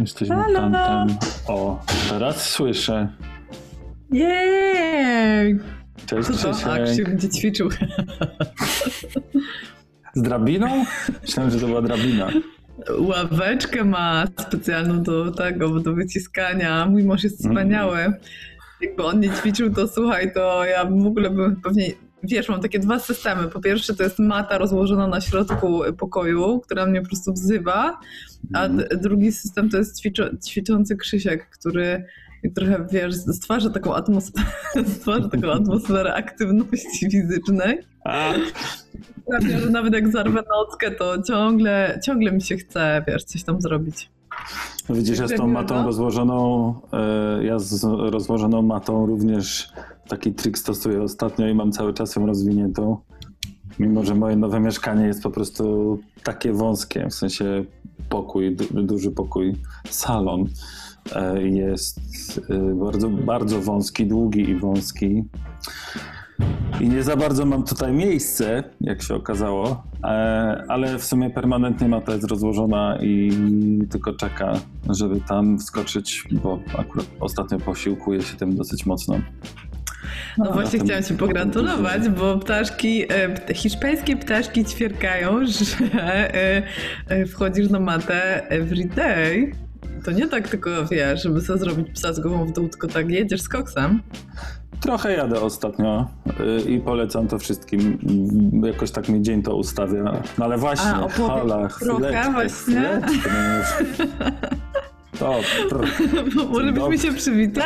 Jesteśmy Halo. tamten. O, teraz słyszę. Jej! Cześć Co to? Krzysiek. będzie ćwiczył. Z drabiną? Myślałem, że to była drabina. Ławeczkę ma specjalną do tego, do wyciskania. Mój mąż jest Mm. wspaniały. Jakby on nie ćwiczył, to słuchaj, to ja w ogóle bym pewnie... Wiesz, mam takie dwa systemy. Po pierwsze, to jest mata rozłożona na środku pokoju, która mnie po prostu wzywa, a Mhm. drugi system to jest ćwiczo- ćwiczący Krzysiek, który trochę, wiesz, stwarza taką atmosferę, stwarza taką atmosferę aktywności fizycznej. A, nawet jak zarwę nockę, to ciągle, ciągle mi się chce, wiesz, coś tam zrobić. Widzisz, ja z tą matą rozłożoną, e, ja z rozłożoną matą również taki trik stosuję ostatnio i mam cały czas ją rozwiniętą. Mimo, że moje nowe mieszkanie jest po prostu takie wąskie, w sensie pokój, du- duży pokój, salon e, jest e, bardzo, bardzo wąski, długi i wąski. I nie za bardzo mam tutaj miejsce, jak się okazało, e, ale w sumie permanentnie mata jest rozłożona i tylko czeka, żeby tam wskoczyć, bo akurat ostatnio posiłkuję się tym dosyć mocno. No właśnie chciałam Ci pogratulować, bo ptaszki, e, hiszpańskie ptaszki ćwierkają, że e, wchodzisz na matę every day. To nie tak tylko, wiesz, żeby sobie zrobić psa z głową w dół, tylko tak jedziesz z koksem. Trochę jadę ostatnio y, i polecam to wszystkim. Jakoś tak mi dzień to ustawia. No ale właśnie, A, opowiedz hala, trochę chwileczkę, właśnie. chwileczkę. To, pr- może byśmy się przywitać?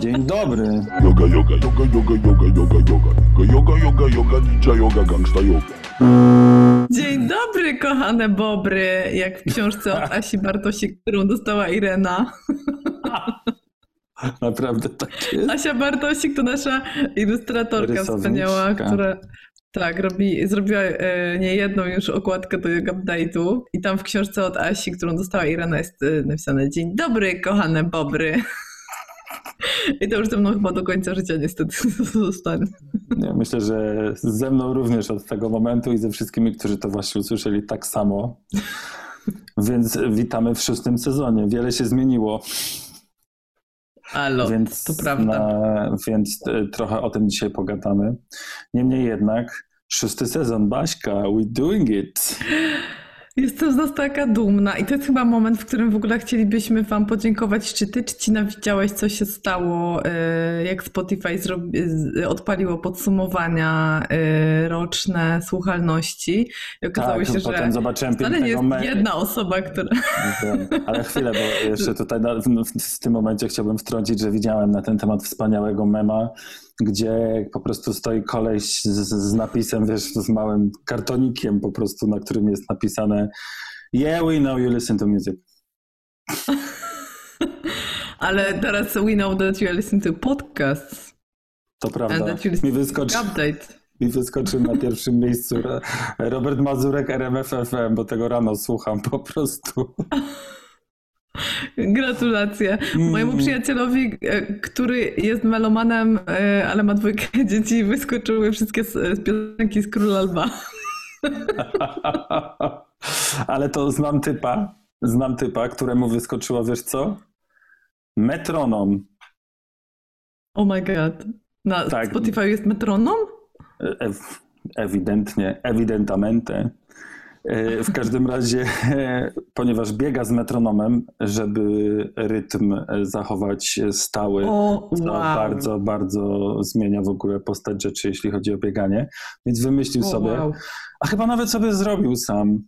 dzień dobry. Yoga, yoga, yoga, yoga, yoga, yoga, yoga. Yoga, yoga, yoga, ninja yoga, gangsta yoga. Dzień dobry, kochane bobry, jak w książce od Asi Bartosik, którą dostała Irena. Naprawdę tak jest. Asia Bartosik to nasza ilustratorka wspaniała, która tak, robi, zrobiła e, niejedną już okładkę do Update'u i tam w książce od Asi, którą dostała Irena jest e, napisane Dzień dobry, kochane bobry. I to już ze mną chyba do końca życia niestety zostanie. Nie, myślę, że ze mną również od tego momentu i ze wszystkimi, którzy to właśnie usłyszeli tak samo. Więc witamy w szóstym sezonie. Wiele się zmieniło. Alo, więc, to prawda. na- więc e, trochę o tym dzisiaj pogadamy. Niemniej jednak, szósty sezon, Baśka, we doing it. Jestem z nas taka dumna i to jest chyba moment, w którym w ogóle chcielibyśmy Wam podziękować. Czy Ty, Czcina, widziałeś, co się stało, e, jak Spotify zrobi, odpaliło podsumowania e, roczne słuchalności i okazało Tak, się, potem że zobaczyłem wcale nie jest jedna osoba, która... Ale chwilę, bo jeszcze tutaj na, w, w tym momencie chciałbym wtrącić, że widziałem na ten temat wspaniałego mema, gdzie po prostu stoi koleś z, z napisem, wiesz, z małym kartonikiem po prostu, na którym jest napisane Yeah, we know you listen to music. Ale teraz we know that you listen to podcasts To prawda. Mi, wyskoczy, update. mi wyskoczył na pierwszym miejscu Ro- Robert Mazurek, RMF FM, bo tego rano słucham po prostu. Gratulacje. Mojemu Mm. przyjacielowi, e, który jest melomanem, e, ale ma dwójkę dzieci, wyskoczyły wszystkie e, piosenki z Króla Lwa. Ale to znam typa, znam typa, któremu wyskoczyło, wiesz co? Metronom. Oh my god. Na Tak. Spotify jest metronom? E- ewidentnie, ewidentamente. E, W każdym razie, e, ponieważ biega z metronomem, żeby rytm e, zachować stały, wow. bardzo, bardzo zmienia w ogóle postać rzeczy, jeśli chodzi o bieganie. Więc wymyślił sobie, wow. a chyba nawet sobie zrobił sam.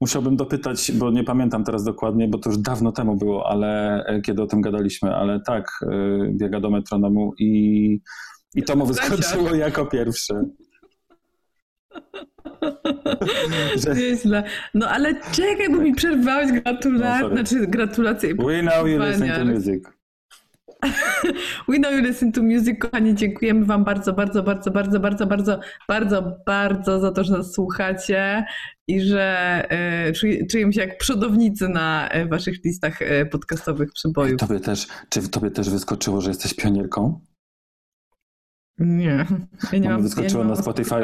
Musiałbym dopytać, bo nie pamiętam teraz dokładnie, bo to już dawno temu było, ale kiedy o tym gadaliśmy, ale tak, biega do metronomu i, i to mu wyskoczyło jako pierwsze. Że Nieźle. No ale czekaj, bo mi przerwałeś No, gratulacje, sorry. znaczy gratulacje we know you listen to music. We know you listen to music, kochani, dziękujemy wam bardzo, bardzo, bardzo, bardzo, bardzo, bardzo, bardzo, bardzo za to, że nas słuchacie i że czuj, czujemy się jak przodownicy na e, waszych listach e, podcastowych przybojów. Tobie też, czy tobie też wyskoczyło, że jesteś pionierką? Nie. Ja nie mi mam, wyskoczyło ja nie na mam Spotify.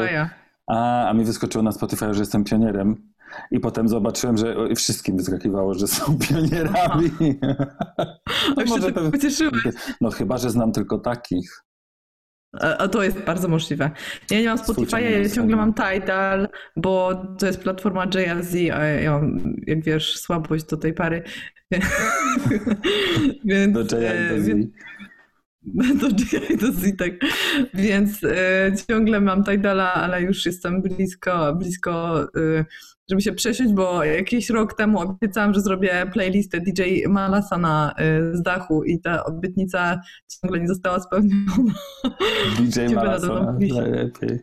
A, a mi wyskoczyło na Spotify, że jestem pionierem. I potem zobaczyłem, że wszystkim wyskakiwało, że są pionierami. A już się tak pocieszyłeś. No chyba, że znam tylko takich. A, to jest bardzo możliwe. Ja nie mam Spotify'a, ja ciągle mam Tidal, bo to jest platforma JRZ, a ja mam, jak wiesz, słabość do tej pary. Więc, Do e, JIDZ. więc- do JIDZ, tak. Więc e, ciągle mam Tidala, ale już jestem blisko, blisko, e, żeby się przesiąść, bo jakiś rok temu obiecałam, że zrobię playlistę DJ Malasana e, z dachu i ta obietnica ciągle nie została spełniona. DJ Malasa, najlepiej.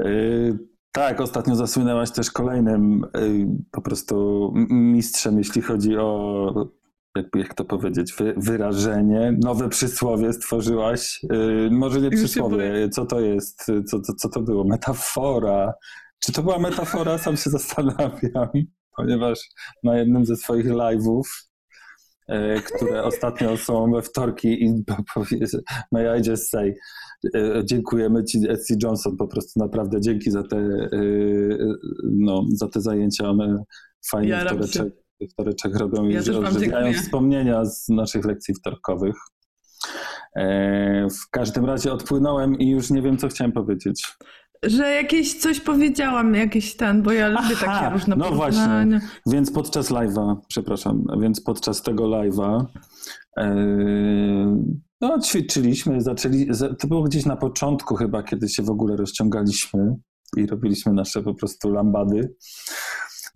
Y, Tak, ostatnio zasłynęłaś też kolejnym y, po prostu mistrzem, jeśli chodzi o, jakby, jak to powiedzieć, wy, wyrażenie. Nowe przysłowie stworzyłaś. Y, Może nie Już przysłowie, co to jest? Co, co, co to było? Metafora. Czy to była metafora? Sam się zastanawiam, ponieważ na jednym ze swoich live'ów e, które ostatnio są we wtorki i may I just say, e, dziękujemy Ci Etsy Johnson, po prostu naprawdę dzięki za te, e, no, za te zajęcia, one fajnie Jaram się. Wtoreczek, wtoreczek robią i Ja ożywiają dziękuję. wspomnienia z naszych lekcji wtorkowych. E, W każdym razie odpłynąłem i już nie wiem, co chciałem powiedzieć. Że jakieś coś powiedziałam, jakiś ten, bo ja lubię Aha, takie różne no właśnie. Więc podczas live'a, przepraszam, więc podczas tego live'a e, no, ćwiczyliśmy, zaczęli, za- to było gdzieś na początku chyba, kiedy się w ogóle rozciągaliśmy i robiliśmy nasze po prostu lambady.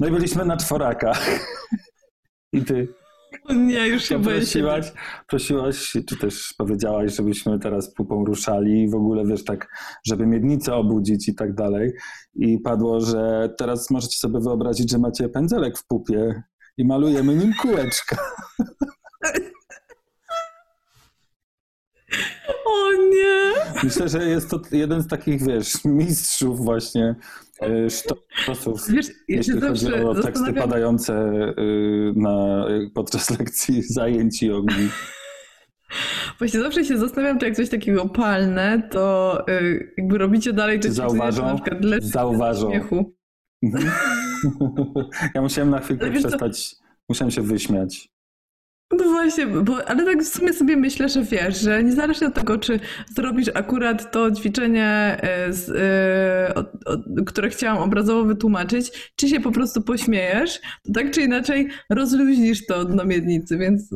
No i byliśmy na czworakach. I ty O Nie, już się boję się. poprosiłaś, prosiłaś, czy też powiedziałaś, żebyśmy teraz pupą ruszali i w ogóle, wiesz, tak, żeby miednicę obudzić i tak dalej. I padło, że teraz możecie sobie wyobrazić, że macie pędzelek w pupie i malujemy nim kółeczka. O nie! Myślę, że jest to jeden z takich, wiesz, mistrzów właśnie sztosów, Wiesz, jeśli chodzi o teksty zastanawiam, padające e, na, podczas lekcji zajęć jogi. właśnie zawsze się zastanawiam, czy jak coś takiego palne, to y, jakby robicie dalej Czy to zauważą? na przykład Zauważą. śmiechu. Mhm. Ja musiałem na chwilkę wiesz przestać, musiałem się wyśmiać. No właśnie, bo, ale tak w sumie sobie myślę, że wiesz, że niezależnie od tego, czy zrobisz akurat to ćwiczenie, y, z, y, o- o- które chciałam obrazowo wytłumaczyć, czy się po prostu pośmiejesz, to tak czy inaczej rozluźnisz to dno miednicy, więc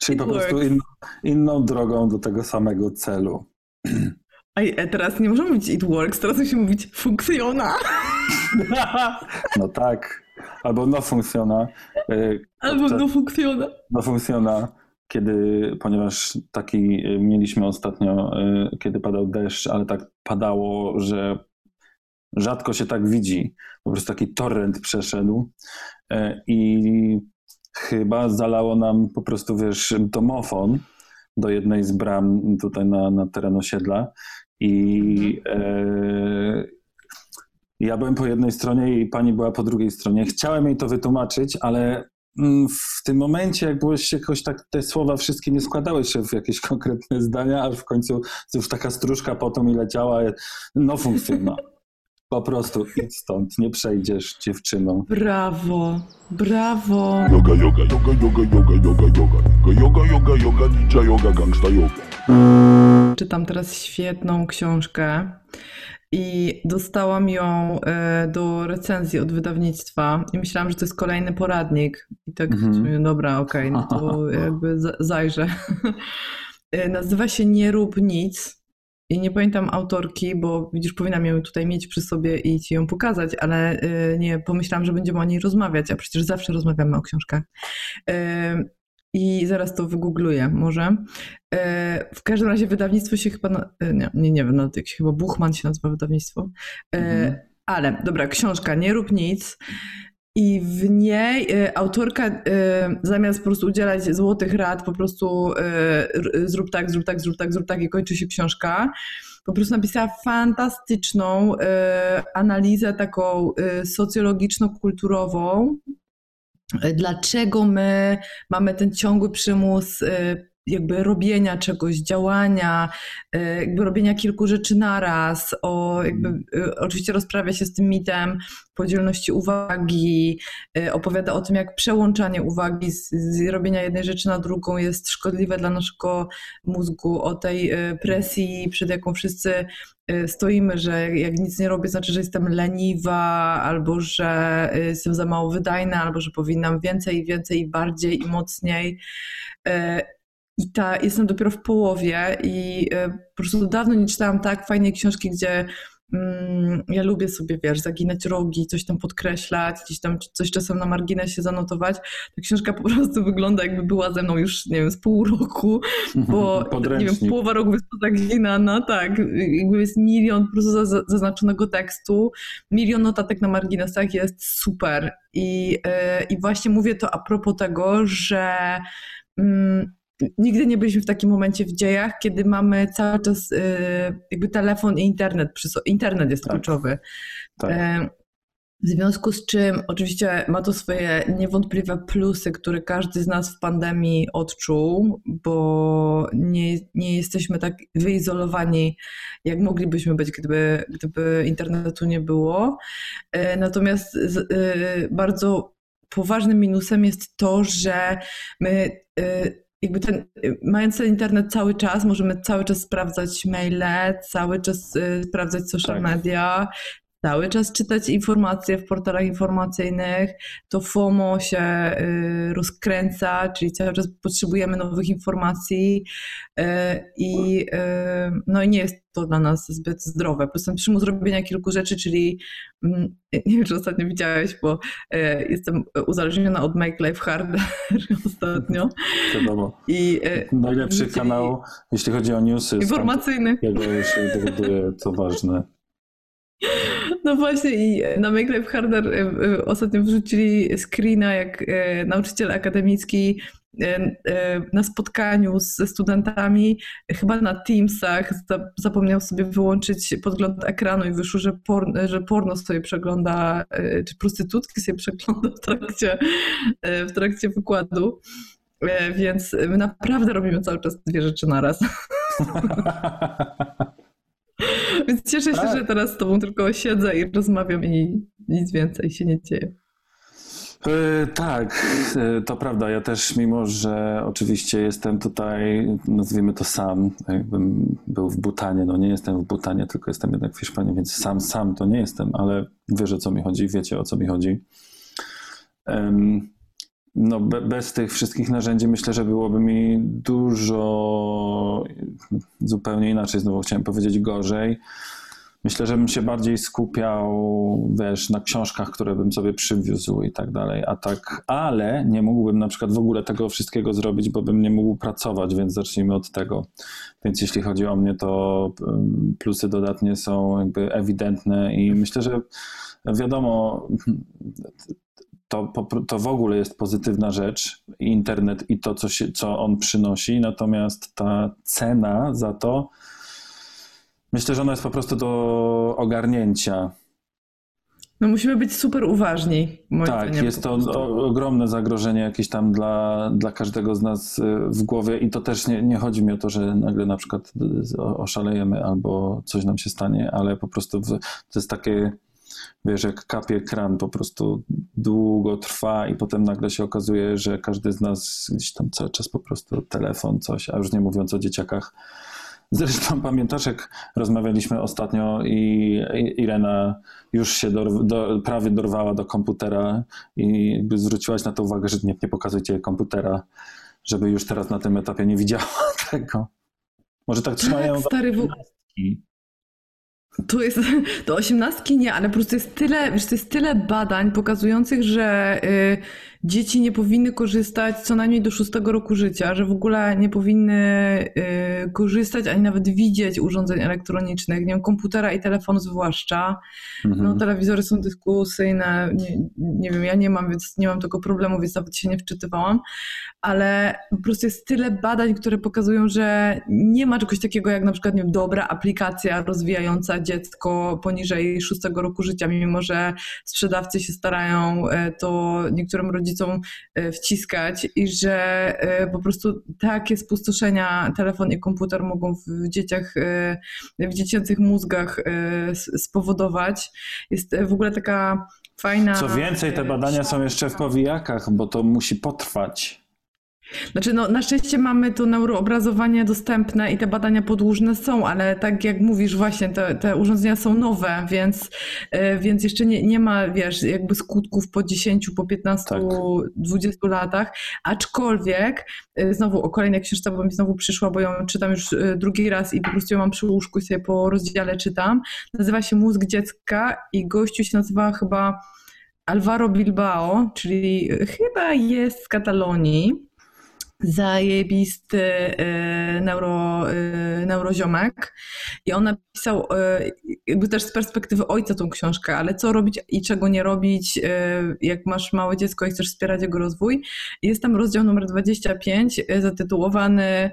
Czyli po prostu in, inną drogą do tego samego celu. A e, teraz nie możemy mówić it works, teraz musimy mówić funkcjona. No tak. Albo no funkcjona. e, Albo no funkcjona. No funkcjona, kiedy, ponieważ taki e, mieliśmy ostatnio, e, kiedy padał deszcz, ale tak padało, że rzadko się tak widzi. Po prostu taki torrent przeszedł i chyba zalało nam po prostu, wiesz, domofon do jednej z bram tutaj na, na teren osiedla i e, ja byłem po jednej stronie i pani była po drugiej stronie. Chciałem jej to wytłumaczyć, ale mm, w tym momencie, jak było się jakoś tak, te słowa wszystkie nie składały się w jakieś konkretne zdania, aż w końcu już taka stróżka po mi leciała, no funkcjona. Po prostu idź stąd, nie przejdziesz dziewczyną. Brawo, brawo. Yoga, yoga, yoga, yoga, yoga, yoga, yoga. Yoga, yoga, yoga, ninja yoga, gangsta yoga. Czytam teraz świetną książkę i dostałam ją e, do recenzji od wydawnictwa i myślałam, że to jest kolejny poradnik. I tak, Mhm. sobie, dobra, okej, no to jakby za- zajrzę. E, Nazywa się Nie rób nic i nie pamiętam autorki, bo widzisz, powinnam ją tutaj mieć przy sobie i ci ją pokazać, ale e, nie pomyślałam, że będziemy o niej rozmawiać, a przecież zawsze rozmawiamy o książkach. I zaraz to wygoogluję może. E, W każdym razie wydawnictwo się chyba, na, e, nie, nie, nie wiem, nawet jak się chyba Buchman się nazywa wydawnictwo. E, Mhm. Ale dobra, książka Nie rób nic. I w niej autorka zamiast po prostu udzielać złotych rad, po prostu zrób tak, zrób tak, zrób tak, zrób tak i kończy się książka, po prostu napisała fantastyczną analizę taką socjologiczno-kulturową, dlaczego my mamy ten ciągły przymus jakby robienia czegoś, działania, e, jakby robienia kilku rzeczy naraz, o jakby, e, oczywiście rozprawia się z tym mitem podzielności uwagi, e, opowiada o tym, jak przełączanie uwagi z, z robienia jednej rzeczy na drugą jest szkodliwe dla naszego mózgu, o tej presji, przed jaką wszyscy stoimy, że jak nic nie robię, znaczy, że jestem leniwa, albo że jestem za mało wydajna, albo że powinnam więcej, więcej, i bardziej i mocniej. I ta, jestem dopiero w połowie i e, po prostu dawno nie czytałam tak fajnej książki, gdzie mm, ja lubię sobie, wiesz, zaginać rogi, coś tam podkreślać, gdzieś tam coś czasem na marginesie zanotować. Ta książka po prostu wygląda jakby była ze mną już, nie wiem, z pół roku, bo nie wiem, połowa rogu jest pozaginana, tak, jakby jest milion po prostu zaznaczonego tekstu, milion notatek na marginesach jest super. I, yy, i właśnie mówię to a propos tego, że yy, nigdy nie byliśmy w takim momencie w dziejach, kiedy mamy cały czas y, jakby telefon i internet. Internet jest tak. kluczowy. Tak. E, w związku z czym oczywiście ma to swoje niewątpliwe plusy, które każdy z nas w pandemii odczuł, bo nie, nie jesteśmy tak wyizolowani, jak moglibyśmy być, gdyby, gdyby internetu nie było. E, natomiast y, bardzo poważnym minusem jest to, że my y, jakby ten, mając ten internet cały czas, możemy cały czas sprawdzać maile, cały czas y, sprawdzać social tak. media, cały czas czytać informacje w portalach informacyjnych, to FOMO się y, rozkręca, czyli cały czas potrzebujemy nowych informacji y, i y, no i nie jest to dla nas zbyt zdrowe. Po prostu przymus robienia kilku rzeczy, czyli mm, nie wiem, czy ostatnio widziałeś, bo jestem uzależniona od Make Life Harder ostatnio. Wiadomo. I, Najlepszy kanał, jeśli chodzi o newsy. Informacyjny. Jego się dowiaduje, co ważne. No właśnie i na Life Harder e, e, ostatnio wrzucili screena, jak e, nauczyciel akademicki na spotkaniu ze studentami, chyba na Teamsach, zapomniał sobie wyłączyć podgląd ekranu i wyszło, że, porno, że porno sobie przegląda, czy prostytutki sobie przegląda w trakcie, w trakcie wykładu. Więc my naprawdę robimy cały czas dwie rzeczy naraz. Więc cieszę się, tak. że teraz z tobą tylko siedzę i rozmawiam i nic więcej się nie dzieje. Yy, tak, yy, to prawda. Ja też, mimo że oczywiście jestem tutaj, nazwijmy to sam, jakbym był w Butanie, no nie jestem w Butanie, tylko jestem jednak w Hiszpanii, więc sam, sam to nie jestem, ale wiesz o co mi chodzi, wiecie o co mi chodzi. No, be, bez tych wszystkich narzędzi myślę, że byłoby mi dużo zupełnie inaczej, znowu chciałem powiedzieć gorzej. Myślę, że bym się bardziej skupiał, wiesz, na książkach, które bym sobie przywiózł i tak dalej, a tak, ale nie mógłbym na przykład w ogóle tego wszystkiego zrobić, bo bym nie mógł pracować, więc zacznijmy od tego. Więc jeśli chodzi o mnie, to plusy dodatnie są jakby ewidentne i myślę, że wiadomo, to, to w ogóle jest pozytywna rzecz, internet i to, co, się, co on przynosi, natomiast ta cena za to, myślę, że ona jest po prostu do ogarnięcia. No musimy być super uważni. Tak, zdaniem, jest to ogromne zagrożenie jakieś tam dla, dla każdego z nas y, w głowie i to też nie, nie chodzi mi o to, że nagle na przykład oszalejemy albo coś nam się stanie, ale po prostu w, to jest takie wiesz, jak kapie kran, po prostu długo trwa i potem nagle się okazuje, że każdy z nas gdzieś tam cały czas po prostu telefon, coś, a już nie mówiąc o dzieciakach. Zresztą pamiętasz, jak rozmawialiśmy ostatnio i Irena już się do, do, prawie dorwała do komputera i zwróciłaś na to uwagę, że nie, nie pokazujcie komputera, żeby już teraz na tym etapie nie widziała tego. Może tak trzymają... Tak, stary, w... To jest, do osiemnastki nie, ale po prostu jest tyle, wiesz, jest tyle badań pokazujących, że y, dzieci nie powinny korzystać co najmniej do szóstego roku życia, że w ogóle nie powinny y, korzystać ani nawet widzieć urządzeń elektronicznych, nie wiem, komputera i telefonu zwłaszcza. Mhm. No, telewizory są dyskusyjne, nie, nie wiem, ja nie mam, więc nie mam tego problemu, więc nawet się nie wczytywałam, ale po prostu jest tyle badań, które pokazują, że nie ma czegoś takiego jak na przykład nie wiem, dobra aplikacja rozwijająca dziecko poniżej szóstego roku życia, mimo że sprzedawcy się starają e, to niektórym rodzicom e, wciskać i że e, po prostu takie spustoszenia telefon i komputer mogą w dzieciach, w dziecięcych mózgach spowodować. Jest w ogóle taka fajna... Co więcej, te badania są jeszcze w powijakach, bo to musi potrwać. Znaczy, no, na szczęście mamy to neuroobrazowanie dostępne i te badania podłużne są, ale tak jak mówisz, właśnie te, te urządzenia są nowe, więc, yy, więc jeszcze nie, nie ma, wiesz, jakby skutków po 10, po 15, tak. 20 latach. Aczkolwiek, yy, znowu o kolejnej książce, bo mi znowu przyszła, bo ją czytam już yy, drugi raz i po prostu ją mam przy łóżku i sobie po rozdziale czytam. Nazywa się Mózg dziecka i gościu się nazywa chyba Alvaro Bilbao, czyli chyba jest z Katalonii zajebisty y, neuro, y, neuroziomek i on napisał y, jakby też z perspektywy ojca tą książkę, ale co robić i czego nie robić, jak masz małe dziecko i chcesz wspierać jego rozwój. Jest tam rozdział numer 25 zatytułowany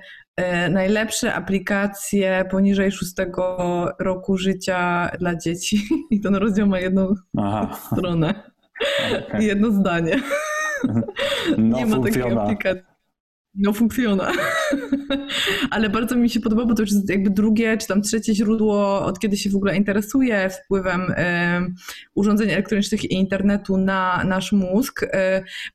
Najlepsze aplikacje poniżej szóstego roku życia dla dzieci. I ten rozdział ma jedną Aha. stronę. Okay. Jedno zdanie. No, nie ma takiej aplikacji. No funkcjona. Ale bardzo mi się podoba, bo to już jest jakby drugie czy tam trzecie źródło, od kiedy się w ogóle interesuje wpływem y, urządzeń elektronicznych i internetu na nasz mózg. Y,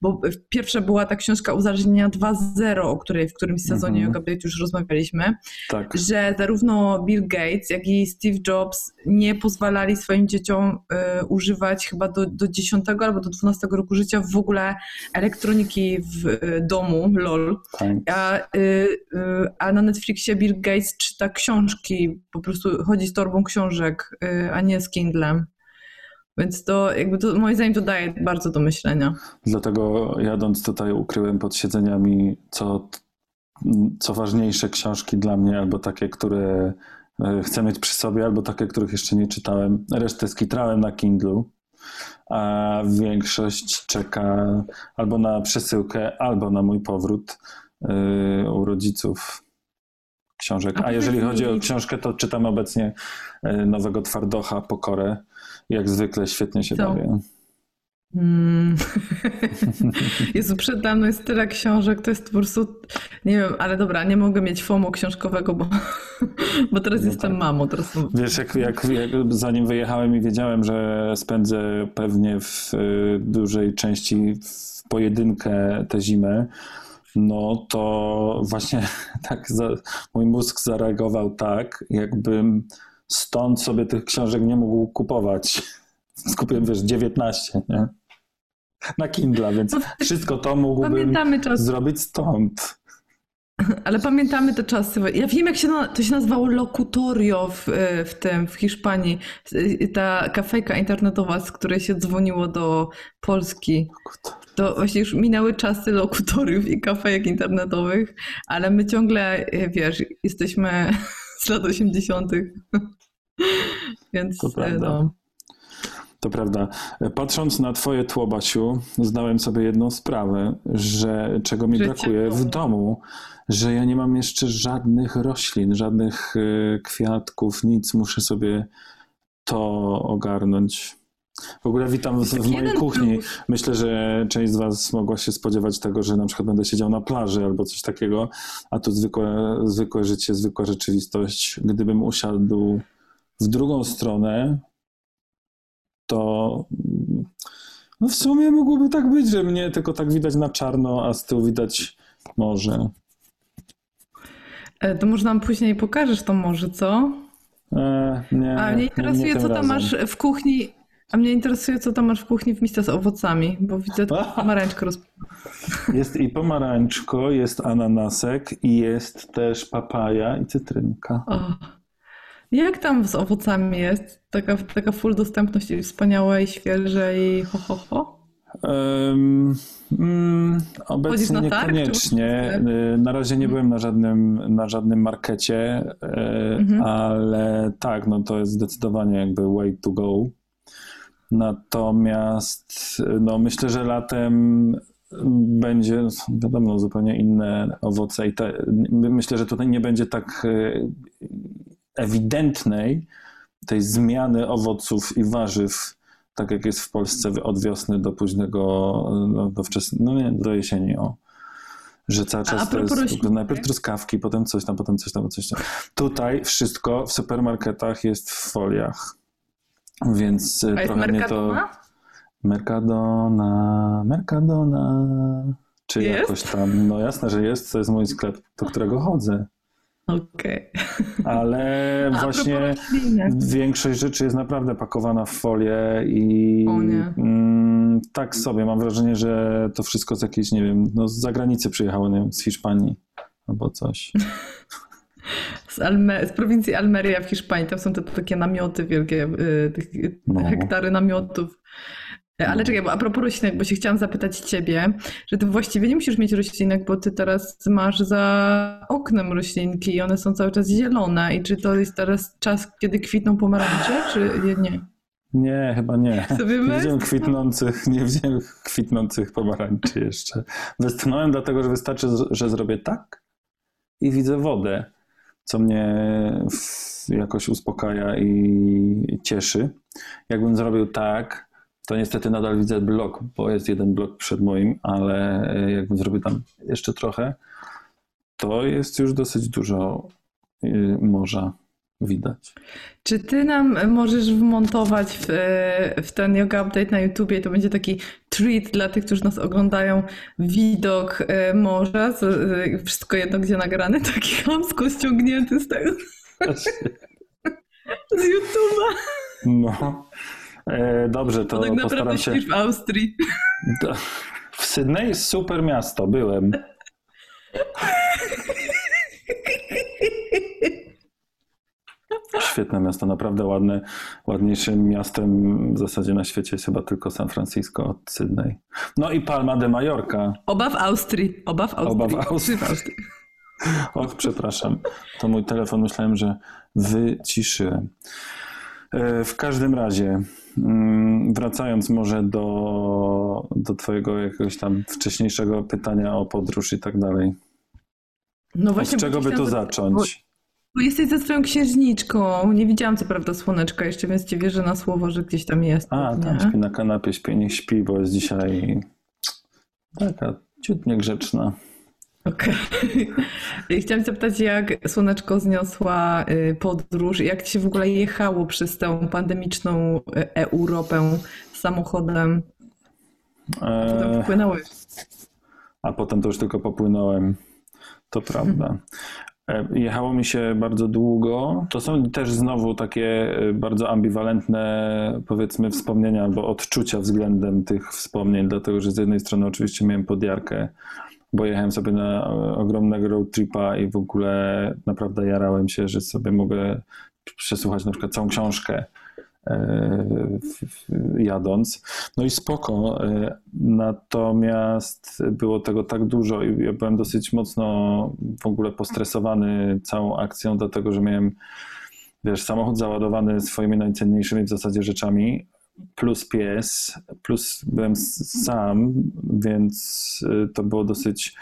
bo pierwsza była ta książka Uzależnienia 2.0, o której w którymś sezonie mm -hmm. Yoga już rozmawialiśmy, tak. że zarówno Bill Gates, jak i Steve Jobs nie pozwalali swoim dzieciom y, używać chyba do, do 10 albo do 12 roku życia w ogóle elektroniki w domu, lol. A, y, y, a na Netflixie Bill Gates czyta książki, po prostu chodzi z torbą książek, y, a nie z Kindlem. Więc to jakby to, moim zdaniem to daje bardzo do myślenia. Dlatego jadąc tutaj ukryłem pod siedzeniami co, co ważniejsze książki dla mnie, albo takie, które chcę mieć przy sobie, albo takie, których jeszcze nie czytałem. Resztę skitrałem na Kindlu a większość czeka albo na przesyłkę, albo na mój powrót u rodziców książek. A jeżeli chodzi o książkę, to czytam obecnie yy, nowego Twardocha, Pokorę. Jak zwykle świetnie się Co? bawię. Hmm. Jezu, przede mną jest tyle książek, to jest po prostu, nie wiem, ale dobra, nie mogę mieć FOMO książkowego, bo, bo teraz no jestem tak. mamą. Teraz... Wiesz, jak, jak, jak, zanim wyjechałem i wiedziałem, że spędzę pewnie w y, dużej części w pojedynkę tę zimę, no to właśnie tak za, mój mózg zareagował tak, jakbym stąd sobie tych książek nie mógł kupować. Skupiłem, wiesz, 19, nie? na Kindle, więc no, wszystko to mógłbym zrobić stąd. Ale pamiętamy te czasy. Ja wiem, jak się to się nazywało locutorio w, w tym, w Hiszpanii. Ta kafejka internetowa, z której się dzwoniło do Polski. To właśnie już minęły czasy lokutoriów i kafejek internetowych, ale my ciągle, wiesz, jesteśmy z lat 80. Więc to prawda. No. To prawda. Patrząc na twoje tło, Basiu, zdałem sobie jedną sprawę, że czego mi brakuje w domu, że ja nie mam jeszcze żadnych roślin, żadnych y, kwiatków, nic. Muszę sobie to ogarnąć. W ogóle witam w, w mojej kuchni. Myślę, że część z Was mogła się spodziewać tego, że na przykład będę siedział na plaży albo coś takiego, a tu zwykłe, zwykłe życie, zwykła rzeczywistość. Gdybym usiadł w drugą stronę, to no w sumie mogłoby tak być, że mnie tylko tak widać na czarno, a z tyłu widać morze. E, to może nam później pokażesz to morze, co? E, nie, a mnie interesuje, nie co tam razem. masz w kuchni. A mnie interesuje, co tam masz w kuchni w misce z owocami, bo widzę pomarańczkę roz... Jest i pomarańczko, jest ananasek i jest też papaja i cytrynka. O. Jak tam z owocami jest? Taka, taka full dostępność i wspaniałe i świeże i ho, ho, ho? Um, obecnie na targ, niekoniecznie. Y, Na razie nie byłem na żadnym, na żadnym markecie, y, Mhm. ale tak, no to jest zdecydowanie jakby way to go. Natomiast no myślę, że latem będzie, wiadomo, zupełnie inne owoce i te, myślę, że tutaj nie będzie tak y, ewidentnej tej zmiany owoców i warzyw, tak jak jest w Polsce od wiosny do późnego, no, do wczesnego, no nie, do jesieni, o. Że cały czas to jest najpierw truskawki, potem coś tam, potem coś tam, coś tam. Tutaj wszystko w supermarketach jest w foliach. Więc A jest trochę mnie to. Mercadona? Mercadona. Czy Jest? jakoś tam. No jasne, że jest, to jest mój sklep, do którego chodzę. Okej. Ale A właśnie większość rzeczy jest naprawdę pakowana w folię i mm, tak sobie. Mam wrażenie, że to wszystko z jakiejś, nie wiem, no z zagranicy przyjechało, nie wiem, z Hiszpanii albo coś. Z, Alme- z prowincji Almeria w Hiszpanii. Tam są te takie namioty wielkie, y, No. hektary namiotów. E, Ale No. czekaj, bo a propos roślinek, bo się chciałam zapytać ciebie, że ty właściwie nie musisz mieć roślinek, bo ty teraz masz za oknem roślinki i one są cały czas zielone. I czy to jest teraz czas, kiedy kwitną pomarańcze, czy nie? Nie, chyba nie. Sobie Nie widziałem kwitnących, nie widziałem kwitnących pomarańczy jeszcze. Westchnąłem dlatego, że wystarczy, że zrobię tak i widzę wodę, co mnie jakoś uspokaja i cieszy. Jakbym zrobił tak, to niestety nadal widzę blok, bo jest jeden blok przed moim, ale jakbym zrobił tam jeszcze trochę, to jest już dosyć dużo y, morza widać. Czy ty nam możesz wmontować w, e, w ten yoga update na YouTubie? To będzie taki treat dla tych, którzy nas oglądają. Widok e, morza, e, wszystko jedno gdzie nagrane, taki chamsko ściągnięty z tego, z YouTube'a. No. E, dobrze, to To tak naprawdę postaram się. w Austrii. W Sydney jest super miasto, byłem. Świetne miasto, naprawdę ładne. Ładniejszym miastem w zasadzie na świecie jest chyba tylko San Francisco od Sydney. No i Palma de Mallorca. Oba w Austrii. Oba w Austrii. Oba w Austrii. Och, przepraszam. To mój telefon, myślałem, że wyciszyłem. W każdym razie, mm, wracając może do, do Twojego jakiegoś tam wcześniejszego pytania o podróż i tak dalej. No Od właśnie, bo czego by zapytać, zacząć? Bo jesteś ze swoją księżniczką. Nie widziałam co prawda słoneczka jeszcze, więc ci wierzę na słowo, że gdzieś tam jest. A, nie? tam śpi na kanapie, śpi, niech śpi, bo jest dzisiaj taka ciut niegrzeczna. Okej. I Chciałam zapytać, jak Słoneczko zniosła y, podróż, jak ci się w ogóle jechało przez tę pandemiczną y, Europę samochodem? Potem E, wpłynąłeś. a potem to już tylko popłynąłem. To prawda. E, Jechało mi się bardzo długo. To są też znowu takie e, bardzo ambiwalentne, powiedzmy, wspomnienia albo odczucia względem tych wspomnień, dlatego że z jednej strony oczywiście miałem podjarkę, bo jechałem sobie na e, ogromnego road tripa i w ogóle naprawdę jarałem się, że sobie mogę przesłuchać na przykład całą książkę jadąc. No i spoko. e, Natomiast było tego tak dużo i ja byłem dosyć mocno w ogóle postresowany całą akcją, dlatego że miałem, wiesz, samochód załadowany swoimi najcenniejszymi w zasadzie rzeczami, plus pies, plus byłem sam, więc y, to było dosyć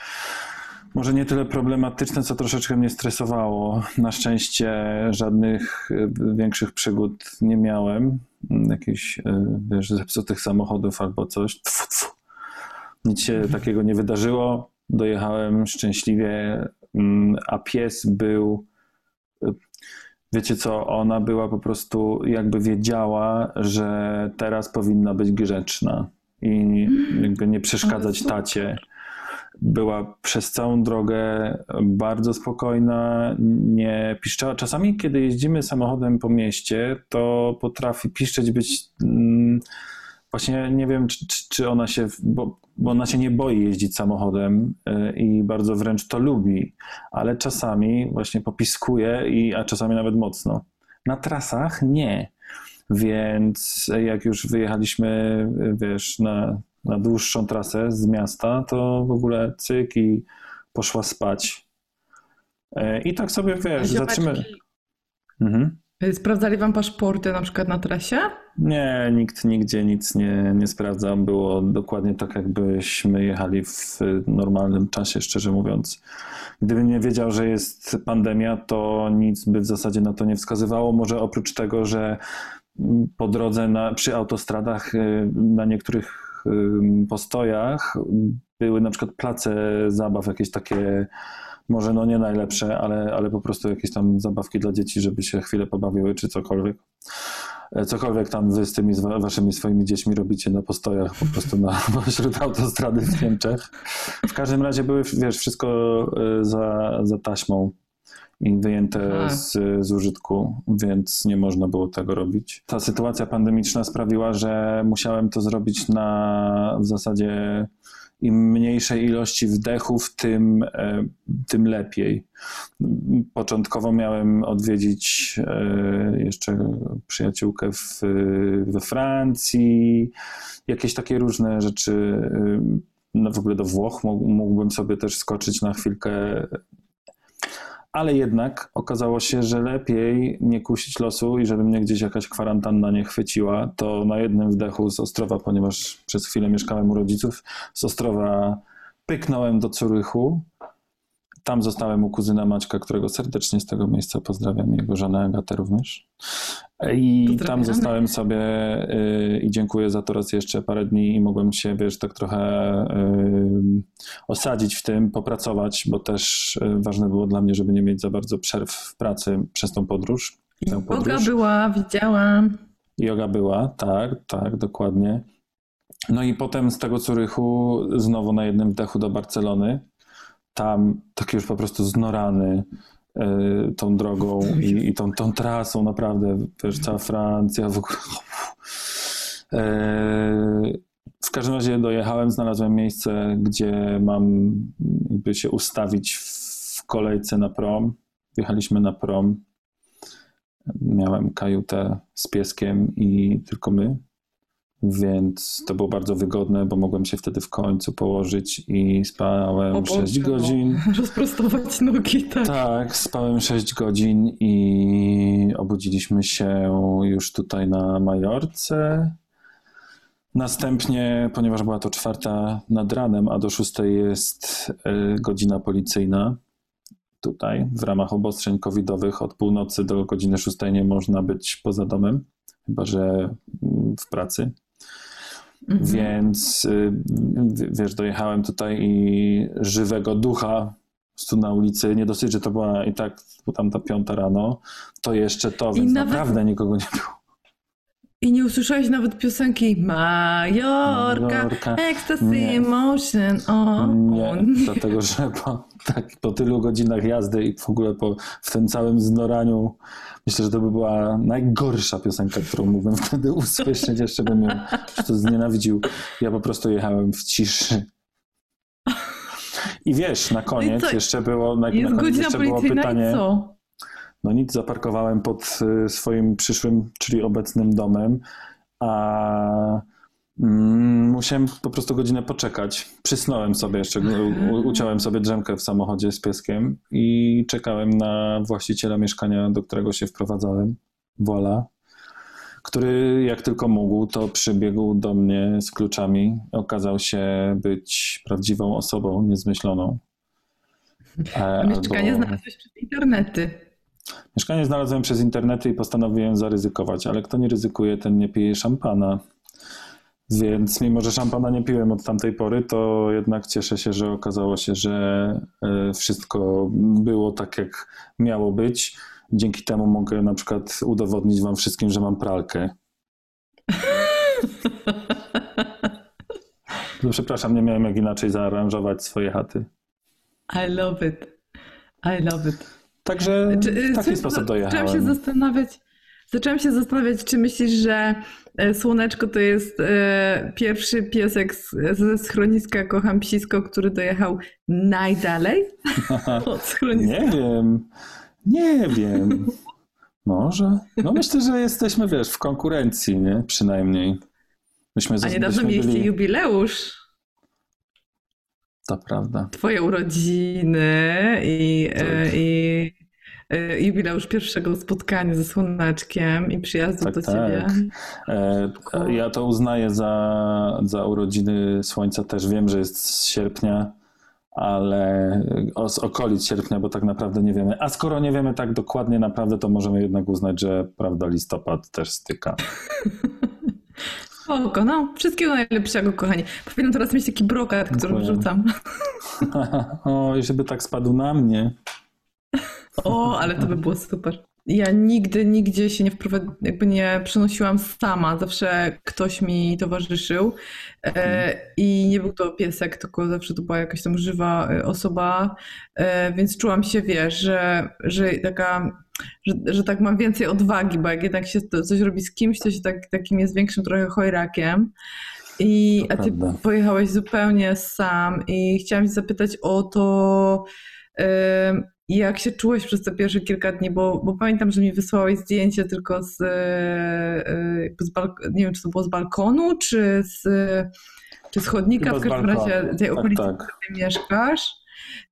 może nie tyle problematyczne, co troszeczkę mnie stresowało. Na szczęście żadnych y, większych przygód nie miałem. Mm, Jakichś, y, wiesz, zepsutych samochodów albo coś. Tfu, tfu. Nic się takiego nie wydarzyło. Dojechałem szczęśliwie, mm, a pies był. y, Wiecie co, ona była po prostu, jakby wiedziała, że teraz powinna być grzeczna i jakby nie przeszkadzać tacie była przez całą drogę bardzo spokojna, nie piszczała. Czasami, kiedy jeździmy samochodem po mieście, to potrafi piszczeć być. mm, Właśnie nie wiem, czy, czy- ona się, bo, bo ona się nie boi jeździć samochodem y, i bardzo wręcz to lubi, ale czasami właśnie popiskuje, i, a czasami nawet mocno. Na trasach nie. Więc jak już wyjechaliśmy, wiesz, na na dłuższą trasę z miasta, to w ogóle cyk i poszła spać. E, I tak sobie, wiesz, zatrzymy... Mhm. y, Sprawdzali wam paszporty na przykład na trasie? Nie, nikt nigdzie nic nie, nie sprawdzał. Było dokładnie tak, jakbyśmy jechali w normalnym czasie, szczerze mówiąc. Gdybym nie wiedział, że jest pandemia, to nic by w zasadzie na to nie wskazywało. Może oprócz tego, że po drodze na, przy autostradach y, na niektórych postojach były na przykład place zabaw, jakieś takie może no nie najlepsze, ale, ale po prostu jakieś tam zabawki dla dzieci, żeby się chwilę pobawiły, czy cokolwiek. E, Cokolwiek tam wy z tymi waszymi swoimi dziećmi robicie na postojach, po prostu na pośród autostrady w Niemczech. W każdym razie były, wiesz, wszystko e, za, za taśmą wyjęte z, z użytku, więc nie można było tego robić. Ta sytuacja pandemiczna sprawiła, że musiałem to zrobić na w zasadzie im mniejszej ilości wdechów, tym, e, tym lepiej. Początkowo miałem odwiedzić e, jeszcze przyjaciółkę w, we Francji, jakieś takie różne rzeczy. e, No w ogóle do Włoch mógł- mógłbym sobie też skoczyć na chwilkę. Ale jednak okazało się, że lepiej nie kusić losu i żeby mnie gdzieś jakaś kwarantanna nie chwyciła, to na jednym wdechu z Ostrowa, ponieważ przez chwilę mieszkałem u rodziców, z Ostrowa pyknąłem do Curychu. Tam zostałem u kuzyna Maćka, którego serdecznie z tego miejsca pozdrawiam, jego żonę Agatę również. I tam zostałem sobie y, i dziękuję za to raz jeszcze parę dni i mogłem się, wiesz, tak trochę y, osadzić w tym, popracować, bo też y, ważne było dla mnie, żeby nie mieć za bardzo przerw w pracy przez tą podróż. Tę podróż. była, widziałam. Yoga była, tak, tak, dokładnie. No i potem z tego Curychu znowu na jednym wdechu do Barcelony. Tam taki już po prostu znorany y, tą drogą i, i tą, tą trasą naprawdę, wiesz, cała Francja w ogóle. Y, w każdym razie dojechałem, znalazłem miejsce, gdzie mam jakby się ustawić w kolejce na prom. Wjechaliśmy na prom. Miałem kajutę z pieskiem i tylko my, więc to było bardzo wygodne, bo mogłem się wtedy w końcu położyć i spałem O 6 Boże, no. godzin. Rozprostować nogi, tak. Tak, spałem 6 godzin i obudziliśmy się już tutaj na Majorce. Następnie, ponieważ była to czwarta nad ranem, a do szóstej jest y, godzina policyjna, tutaj w ramach obostrzeń covidowych od północy do godziny szóstej nie można być poza domem, chyba że mm, w pracy. Mhm. Więc y, wiesz, dojechałem tutaj i żywego ducha tu na ulicy, nie dosyć, że to była i tak tam ta piąta rano, to jeszcze to, I więc nawet- naprawdę nikogo nie było. I nie usłyszałeś nawet piosenki Majorka, Majorka. Ecstasy Nie. Emotion. O, Nie, dlatego że po, tak, po tylu godzinach jazdy i w ogóle po, w tym całym znoraniu myślę, że to by była najgorsza piosenka, którą mógłbym wtedy usłyszeć, jeszcze bym ją to znienawidził. Ja po prostu jechałem w ciszy. I wiesz, na koniec No jeszcze było, na, na koniec jeszcze było pytanie. co? No nic, zaparkowałem pod y, swoim przyszłym, czyli obecnym domem, a mm, musiałem po prostu godzinę poczekać. Przysnąłem sobie jeszcze, u, uciąłem sobie drzemkę w samochodzie z pieskiem i czekałem na właściciela mieszkania, do którego się wprowadzałem, Voila, który jak tylko mógł, to przybiegł do mnie z kluczami. Okazał się być prawdziwą osobą, niezmyśloną. Mieszkanie albo- znalazłeś przez internety. Mieszkanie znalazłem przez internety i postanowiłem zaryzykować, ale kto nie ryzykuje, ten nie pije szampana. Więc mimo, że szampana nie piłem od tamtej pory, to jednak cieszę się, że okazało się, że e, wszystko było tak, jak miało być. Dzięki temu mogę na przykład udowodnić wam wszystkim, że mam pralkę. No, przepraszam, nie miałem jak inaczej zaaranżować swoje chaty. I love it. I love it. Także Czy, y, w taki sposób Zaczęłam się dojechałem. zastanawiać, zaczęłam się zastanawiać, czy myślisz, że e, Słoneczko to jest e, pierwszy piesek ze schroniska Kocham Psisko, który dojechał najdalej od schroniska. Nie wiem. Nie wiem. Może. No myślę, że jesteśmy, wiesz, w konkurencji, nie? Przynajmniej. Myśmy A niedawno mieliście byli- jubileusz. To prawda. Twoje urodziny i, Tak. e, i e, jubileusz pierwszego spotkania ze Słoneczkiem i przyjazdu Tak, do tak. ciebie. E, ja to uznaję za, za urodziny Słońca. Też wiem, że jest z sierpnia, ale z okolic sierpnia, bo tak naprawdę nie wiemy. A skoro nie wiemy tak dokładnie naprawdę, to możemy jednak uznać, że prawda listopad też styka. Oko, no. Wszystkiego najlepszego, kochani. Powinnam teraz mieć taki brokat, który Dziękuję. wrzucam. o, i żeby tak spadł na mnie. O, ale to by było super. Ja nigdy, nigdzie się nie wprowad- jakby nie przenosiłam sama. Zawsze ktoś mi towarzyszył. E, I nie był to piesek, tylko zawsze to była jakaś tam żywa e, osoba. E, więc czułam się, wiesz, że, że taka, że, że tak mam więcej odwagi, bo jak jednak się to, coś robi z kimś, to się tak, takim jest większym trochę chojrakiem. I, a ty pojechałeś zupełnie sam i chciałam cię zapytać o to, jak się czułeś przez te pierwsze kilka dni, bo, bo pamiętam, że mi wysłałeś zdjęcie tylko z, e, e, z balk- nie wiem, czy to było z balkonu, czy z, czy z chodnika, Chyba w każdym razie tej Tak, okolicy, tak. w której mieszkasz.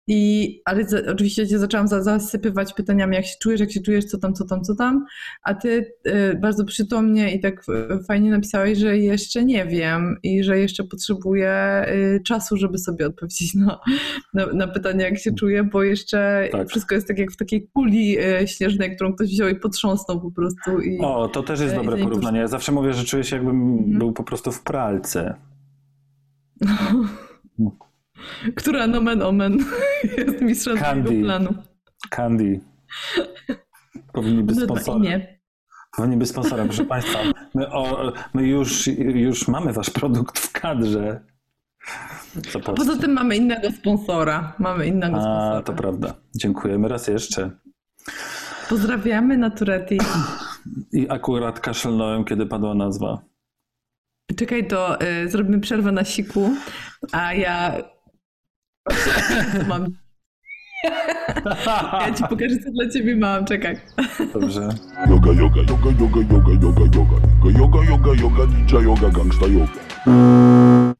I, ale za, oczywiście cię zaczęłam za, zasypywać pytaniami, jak się czujesz, jak się czujesz, co tam, co tam, co tam. A ty y, bardzo przytomnie i tak y, fajnie napisałeś, że jeszcze nie wiem i że jeszcze potrzebuję y, czasu, żeby sobie odpowiedzieć na, na, na pytanie, jak się czuję, bo jeszcze Tak. wszystko jest tak jak w takiej kuli y, śnieżnej, którą ktoś wziął i potrząsnął po prostu. I, O, to też jest E, dobre porównanie. Ja zawsze mówię, że czuję się jakbym Mhm. był po prostu w pralce. która nomen omen jest mistrzem Candy. tego planu. Candy. Powinni być No, sponsorem. nie. Powinni być sponsorem, proszę Państwa. My, o, my już, już mamy Wasz produkt w kadrze. Poza tym mamy innego sponsora. Mamy innego A, sponsora. to prawda. Dziękujemy raz jeszcze. Pozdrawiamy Naturetti. I akurat kaszlnąłem, kiedy padła nazwa. Czekaj, to y, zrobimy przerwę na siku, a ja mam. Ja ci pokażę, co dla ciebie mam. Czekaj. Dobrze. Yoga, yoga, yoga, yoga, yoga, yoga, yoga. Yoga, yoga, yoga, ninja yoga, gangsta yoga.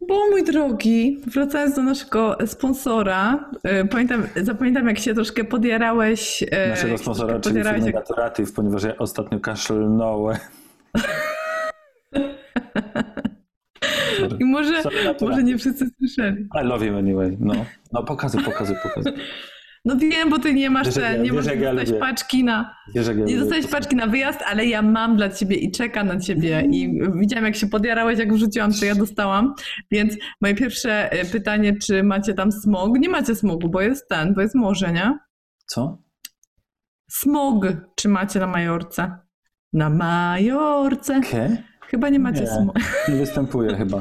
Bo mój drogi, wracając do naszego sponsora, y, pamiętam, zapamiętam, jak się troszkę podjarałeś. y, Naszego sponsora, czyli podjarałeś, firmy jak- Naturative, ponieważ ja ostatnio kaszlnąłem. I może, Sorry, może nie wszyscy słyszeli. I love you anyway. No, no pokazuj, pokazuj, pokazuj. No wiem, bo ty nie masz, te, nie możesz dostać paczki na. Nie dostałeś paczki na wyjazd, ale ja mam dla ciebie i czekam na ciebie. I widziałam, jak się podjarałeś, jak wrzuciłam, to ja dostałam. Więc moje pierwsze e, pytanie, czy macie tam smog? Nie macie smogu, bo jest ten, bo jest morze, nie? Co? Smog, czy macie na Majorce? Na Majorce. Ke? Chyba nie macie Nie. smogu. Nie występuje chyba.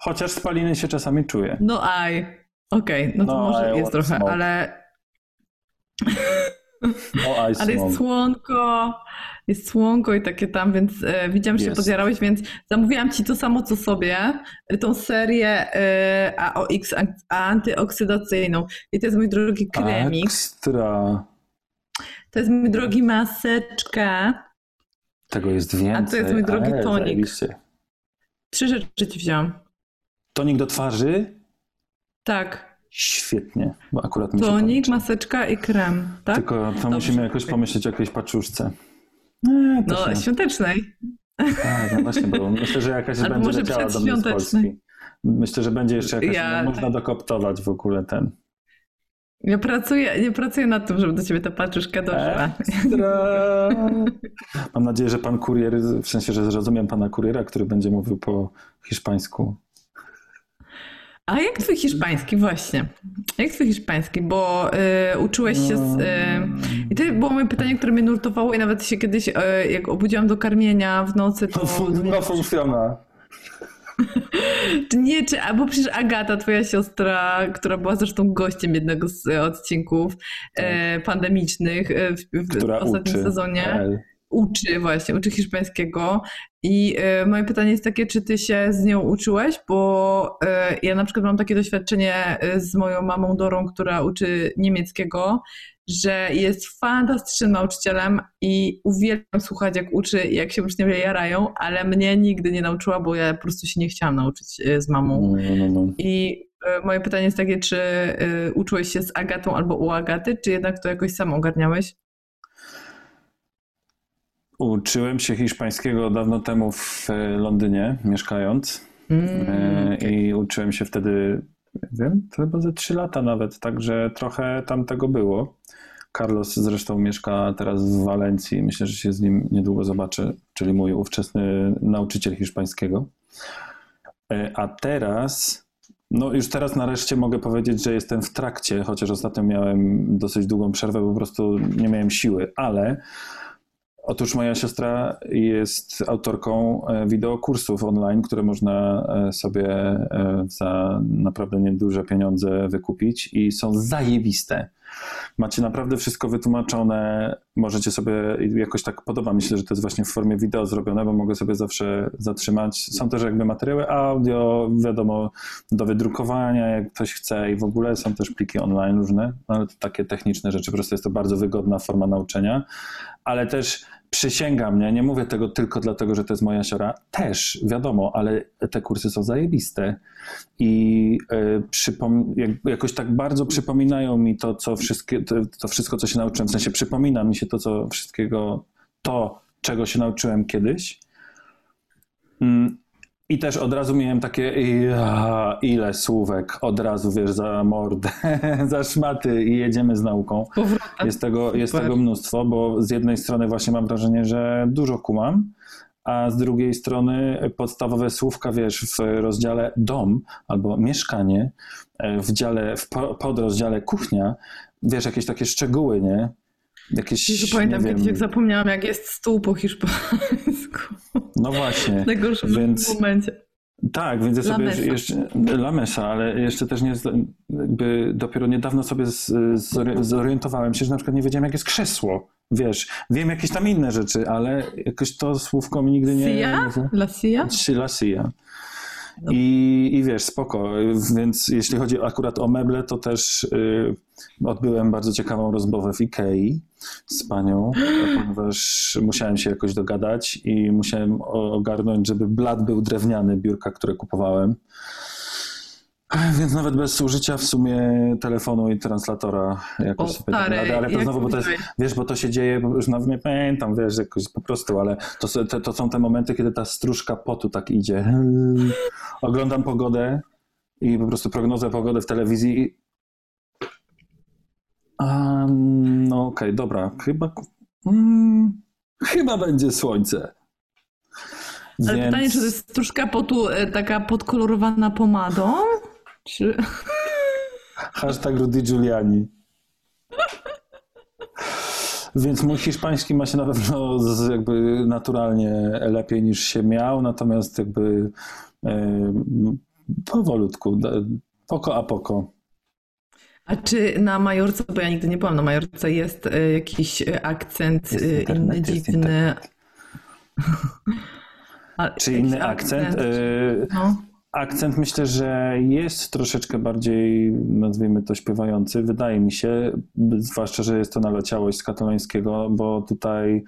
Chociaż spaliny się czasami czuje. No aj. Okej, no to No, może jest trochę, smog. ale O, I Ale smog. jest słonko, jest słonko i takie tam, więc e, widziałam, że się podjarałeś, więc zamówiłam ci to samo co sobie, tą serię e, AOX an- antyoksydacyjną. I to jest mój drogi kremik, Ekstra. to jest mój drogi maseczka. Tego jest więcej. A to jest mój drogi Ale, tonik. zajebiście. Trzy rzeczy ci wziąłam. Tonik do twarzy? Tak, Świetnie, bo akurat mi się tonik, to maseczka i krem, tak? Tylko to Dobrze. musimy jakoś pomyśleć o jakiejś paczuszce. Nie, No, się... świątecznej. tak, no właśnie, bo myślę, że jakaś będzie leciała do mnie z. Polski. Myślę, że będzie jeszcze jakaś, Ja- no, można dokoptować w ogóle ten. Ja pracuję, nie pracuję nad tym, żeby do ciebie ta paczuszka doszła. Ekstra. Mam nadzieję, że pan kurier, w sensie, że zrozumiem pana kuriera, który będzie mówił po hiszpańsku. A jak twój hiszpański właśnie? Jak twój hiszpański? Bo y, uczyłeś się z... Y, I to było moje pytanie, które mnie nurtowało i nawet się kiedyś, y, jak obudziłam do karmienia w nocy, to... No funkcjona. Czy nie, czy... Albo przecież Agata, twoja siostra, która była zresztą gościem jednego z y, odcinków y, pandemicznych y, w, w Która ostatnim uczy. sezonie. El. uczy właśnie, uczy hiszpańskiego i y, moje pytanie jest takie, czy ty się z nią uczyłeś, bo y, ja na przykład mam takie doświadczenie y, z moją mamą Dorą, która uczy niemieckiego, że jest fantastycznym nauczycielem i uwielbiam słuchać jak uczy jak się uczniowie jarają, ale mnie nigdy nie nauczyła, bo ja po prostu się nie chciałam nauczyć y, z mamą. No, no, no. I y, moje pytanie jest takie, czy y, uczyłeś się z Agatą albo u Agaty, czy jednak to jakoś sam ogarniałeś? Uczyłem się hiszpańskiego dawno temu w Londynie, mieszkając. Mm, I uczyłem się wtedy, nie wiem, to chyba ze 3 lata nawet, także trochę tam tego było. Carlos zresztą mieszka teraz w Walencji. Myślę, że się z nim niedługo zobaczę, czyli mój ówczesny nauczyciel hiszpańskiego. E, A teraz, no już teraz nareszcie mogę powiedzieć, że jestem w trakcie, chociaż ostatnio miałem dosyć długą przerwę, po prostu nie miałem siły, ale Otóż moja siostra jest autorką e, wideokursów online, które można e, sobie za naprawdę nieduże pieniądze wykupić i są zajebiste. Macie naprawdę wszystko wytłumaczone, możecie sobie jakoś tak podoba mi się, że to jest właśnie w formie wideo zrobione, bo mogę sobie zawsze zatrzymać. Są też jakby materiały audio, wiadomo, do wydrukowania, jak ktoś chce i w ogóle są też pliki online różne, no, ale takie techniczne rzeczy, po prostu jest to bardzo wygodna forma nauczenia, ale też przysięgam, nie, nie mówię tego tylko dlatego, że to jest moja siora, też, wiadomo, ale te kursy są zajebiste i y, jakoś tak bardzo przypominają mi to, co wszystkie, to, to wszystko, co się nauczyłem, w sensie przypomina mi się to, co wszystkiego, to, czego się nauczyłem kiedyś. Mm, I też od razu miałem takie, ja, ile słówek, od razu wiesz, za mordę, za szmaty i jedziemy z nauką. Jest tego, jest tego mnóstwo, bo z jednej strony właśnie mam wrażenie, że dużo kumam, a z drugiej strony podstawowe słówka, wiesz, w rozdziale dom albo mieszkanie, e, w dziale, w po- podrozdziale kuchnia, wiesz, jakieś takie szczegóły, nie? Jakieś, Jezu, pamiętam nie kiedyś, wiem, jak zapomniałam, jak jest stół po hiszpańsku. no właśnie. W najgorszym Więc- momencie. Tak, więc ja sobie mesa. jeszcze La Mesa, ale jeszcze też nie, z- jakby dopiero niedawno sobie z, zori- zorientowałem się, że na przykład nie wiedziałem, jak jest krzesło. Wiesz, wiem jakieś tam inne rzeczy, ale jakoś to słówko mi nigdy nie... Sia? La Sia? La Sia. I, I wiesz, spoko. Więc jeśli chodzi akurat o meble, to też y, odbyłem bardzo ciekawą rozmowę w Ikei z panią, ponieważ musiałem się jakoś dogadać i musiałem ogarnąć, żeby blat był drewniany, biurka, które kupowałem. Więc nawet bez użycia w sumie telefonu i translatora jakoś O, sobie dałem stary, radę, ale to znowu, bo to jest, wiesz, bo to się dzieje, bo już nawet nie pamiętam, wiesz, jakoś po prostu, ale to, są- to, to są te momenty, kiedy ta stróżka potu tak idzie. Oglądam pogodę i po prostu prognozę pogody w telewizji i a, no okej, dobra, chyba mm, chyba będzie słońce. Ale Więc- pytanie, czy to jest stróżka potu e, taka podkolorowana pomadą? Czy... Hashtag Rudy Giuliani. Więc mój hiszpański ma się na pewno jakby naturalnie lepiej niż się miał, natomiast jakby e, powolutku, poko a poko. A czy na Majorce, bo ja nigdy nie byłam na Majorce, jest e, jakiś akcent Jest e, internet, inny, jest dziwny? A, Czy inny akcent? E, No. Akcent myślę, że jest troszeczkę bardziej, nazwijmy to, śpiewający. Wydaje mi się, zwłaszcza, że jest to naleciałość z katalońskiego, bo tutaj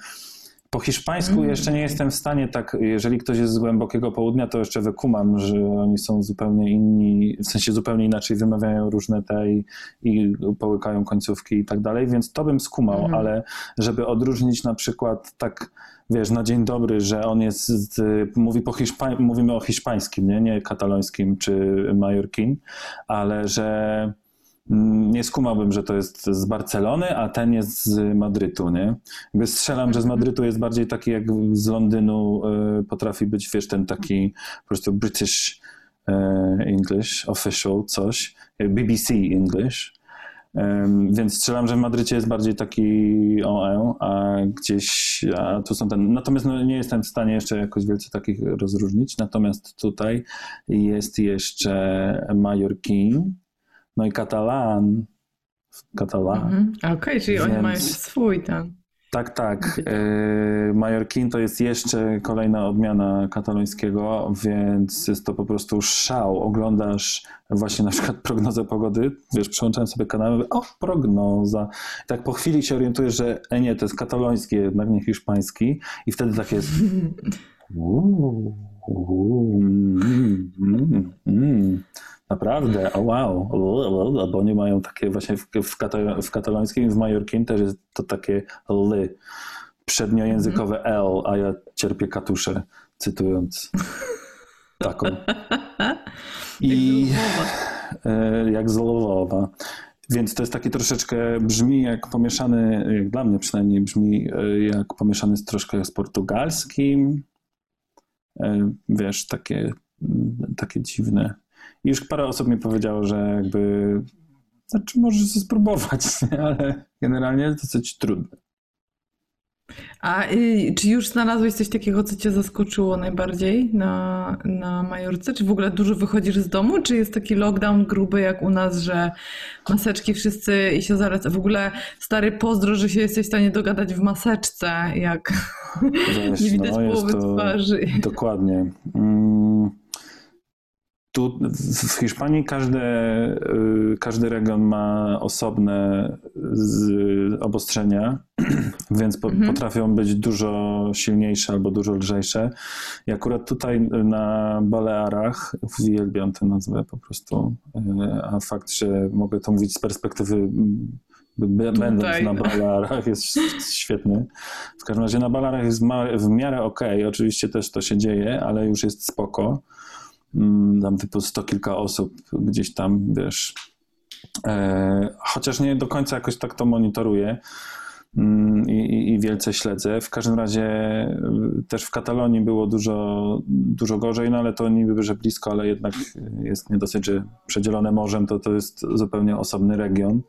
po hiszpańsku Mm. jeszcze nie jestem w stanie tak, jeżeli ktoś jest z głębokiego południa, to jeszcze wykumam, że oni są zupełnie inni, w sensie zupełnie inaczej wymawiają różne te i, i połykają końcówki i tak dalej, więc to bym skumał, Mhm. ale żeby odróżnić na przykład tak wiesz, na dzień dobry, że on jest, mówi po hiszpań, mówimy o hiszpańskim, nie, nie katalońskim czy majorkin, ale że mm, nie skumałbym, że to jest z Barcelony, a ten jest z Madrytu, nie? Jakby strzelam, że z Madrytu jest bardziej taki jak z Londynu y, potrafi być, wiesz, ten taki po prostu British y, English, official, coś, BBC English, Więc strzelam, że w Madrycie jest bardziej taki OE, a gdzieś, a tu są ten. Natomiast no, nie jestem w stanie jeszcze jakoś wielce takich rozróżnić. Natomiast tutaj jest jeszcze Majorkin, no i Katalan. Katalan. Mhm. Okej, czyli oni Więc- mają swój ten. Tak, tak. Yy, Majorkin to jest jeszcze kolejna odmiana katalońskiego, więc jest to po prostu szał. Oglądasz właśnie na przykład prognozę pogody, wiesz, przełączałem sobie kanały, o, prognoza. I tak po chwili się orientujesz, że e, nie, to jest kataloński, jednak nie hiszpański i wtedy tak jest uuu, mm, mm, mm. Naprawdę, o wow, bo oni mają takie właśnie w, w, kata, w katalońskim, w majorkim też jest to takie ly, przedniojęzykowe L, a ja cierpię katusze, cytując taką. I jak z Lwowa. Więc to jest taki troszeczkę, brzmi jak pomieszany, jak dla mnie przynajmniej brzmi jak pomieszany z troszkę z portugalskim. Wiesz, takie, takie dziwne. I już parę osób mi powiedziało, że jakby, znaczy możesz spróbować, ale generalnie dosyć trudne. A y, czy już znalazłeś coś takiego, co cię zaskoczyło najbardziej na, na Majorce? Czy w ogóle dużo wychodzisz z domu? Czy jest taki lockdown gruby jak u nas, że maseczki wszyscy i się zaleca? W ogóle stary pozdro, że się jesteś w stanie dogadać w maseczce, jak Wiesz, nie widać no, połowy twarzy. Dokładnie. Mm tu w Hiszpanii każdy, każdy region ma osobne obostrzenia, więc po, mhm. potrafią być dużo silniejsze albo dużo lżejsze. I akurat tutaj na Balearach, uwielbiam tę nazwę po prostu, y, a fakt, że mogę to mówić z perspektywy będąc na Balearach jest świetny. W każdym razie na Balearach jest w miarę ok, oczywiście też to się dzieje, ale już jest spoko. Mm, tam typu sto kilka osób gdzieś tam, wiesz, e, chociaż nie do końca jakoś tak to monitoruję mm, i, i, wielce śledzę. W każdym razie e, też w Katalonii było dużo, dużo gorzej, no ale to niby, że blisko, ale jednak jest nie dosyć, że przedzielone morzem, to to jest zupełnie osobny region.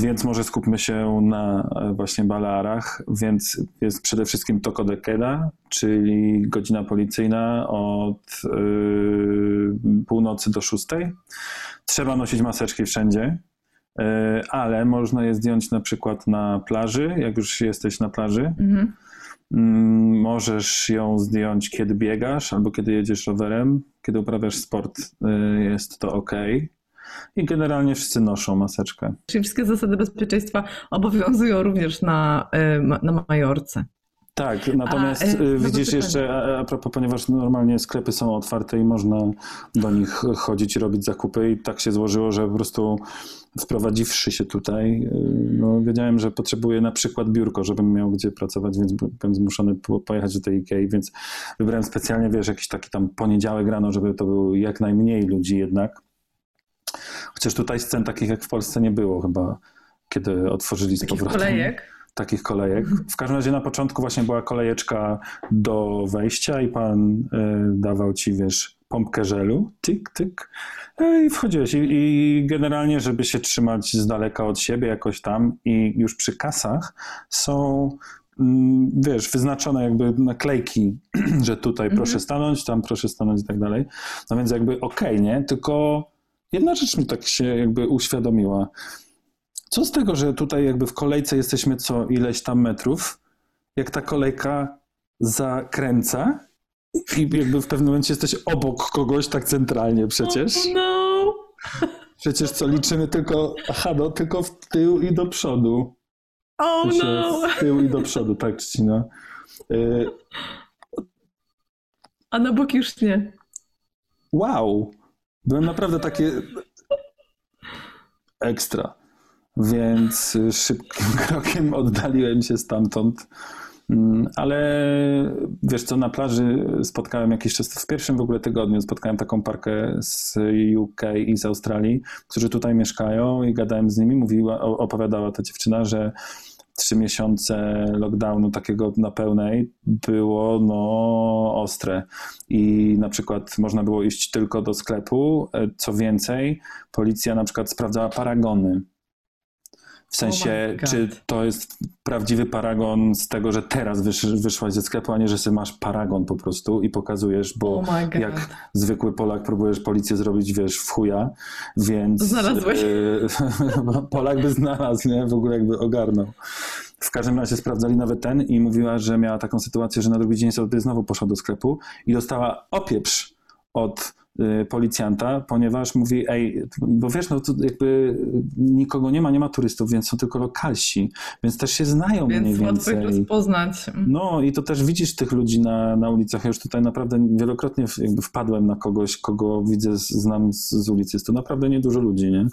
Więc może skupmy się na e, właśnie Balearach, więc jest przede wszystkim Toco de Queda, czyli godzina policyjna od yy, północy do szóstej. Trzeba nosić maseczki wszędzie, yy, ale można je zdjąć na przykład na plaży, jak już jesteś na plaży. Mhm. Mm, możesz ją zdjąć, kiedy biegasz albo kiedy jedziesz rowerem, kiedy uprawiasz sport, y, jest to ok. I generalnie wszyscy noszą maseczkę. Czyli wszystkie zasady bezpieczeństwa obowiązują również na, y, na Majorce. Tak, natomiast a, y, widzisz jeszcze, a, a propos, ponieważ normalnie sklepy są otwarte i można do nich chodzić i robić zakupy i tak się złożyło, że po prostu wprowadziwszy się tutaj, y, no, wiedziałem, że potrzebuję na przykład biurko, żebym miał gdzie pracować, więc byłem zmuszony pojechać do tej Ikei, więc wybrałem specjalnie, wiesz, jakiś taki tam poniedziałek rano, żeby to był jak najmniej ludzi jednak. Chociaż tutaj scen takich jak w Polsce nie było chyba, kiedy otworzyli z takich powrotem. Kolejek? Takich kolejek. W każdym razie na początku właśnie była kolejeczka do wejścia i pan y, dawał ci, wiesz, pompkę żelu, tyk, tyk, no i wchodziłeś. I, I, generalnie, żeby się trzymać z daleka od siebie jakoś tam i już przy kasach są mm, wiesz, wyznaczone jakby naklejki, że tutaj mhm. proszę stanąć, tam proszę stanąć i tak dalej. No więc jakby okej, okay, nie? Tylko jedna rzecz mi tak się jakby uświadomiła. Co z tego, że tutaj jakby w kolejce jesteśmy co ileś tam metrów, jak ta kolejka zakręca i jakby w pewnym momencie jesteś obok kogoś tak centralnie przecież. Oh no. Przecież co liczymy tylko, aha, no tylko w tył i do przodu. Oh no. W tył i do przodu, tak, Czcina. Y... A na bok już nie. Wow. Byłem naprawdę takie ekstra. Więc szybkim krokiem oddaliłem się stamtąd. Mm, ale wiesz co, na plaży spotkałem jakiś czas, w pierwszym w ogóle tygodniu spotkałem taką parkę z UK i z Australii, którzy tutaj mieszkają i gadałem z nimi, mówiła, opowiadała ta dziewczyna, że trzy miesiące lockdownu takiego na pełnej było no ostre. I na przykład można było iść tylko do sklepu, e, co więcej policja na przykład sprawdzała paragony w sensie, oh czy to jest prawdziwy paragon z tego, że teraz wysz, wyszłaś ze sklepu, a nie, że masz paragon po prostu i pokazujesz, bo oh jak zwykły Polak próbujesz policję zrobić, wiesz, w chuja, więc... Znalazłeś? Polak by znalazł, nie? W ogóle jakby ogarnął. W każdym razie sprawdzali nawet ten i mówiła, że miała taką sytuację, że na drugi dzień sobie znowu poszła do sklepu i dostała opieprz od policjanta, ponieważ mówi, ej, bo wiesz, no to jakby nikogo nie ma, nie ma turystów, więc są tylko lokalsi, więc też się znają mniej Więc łatwo ich więcej. rozpoznać. No i to też widzisz tych ludzi na, na ulicach. Ja już tutaj naprawdę wielokrotnie wpadłem na kogoś, kogo widzę, znam z, z ulicy. Jest to naprawdę niedużo ludzi, nie?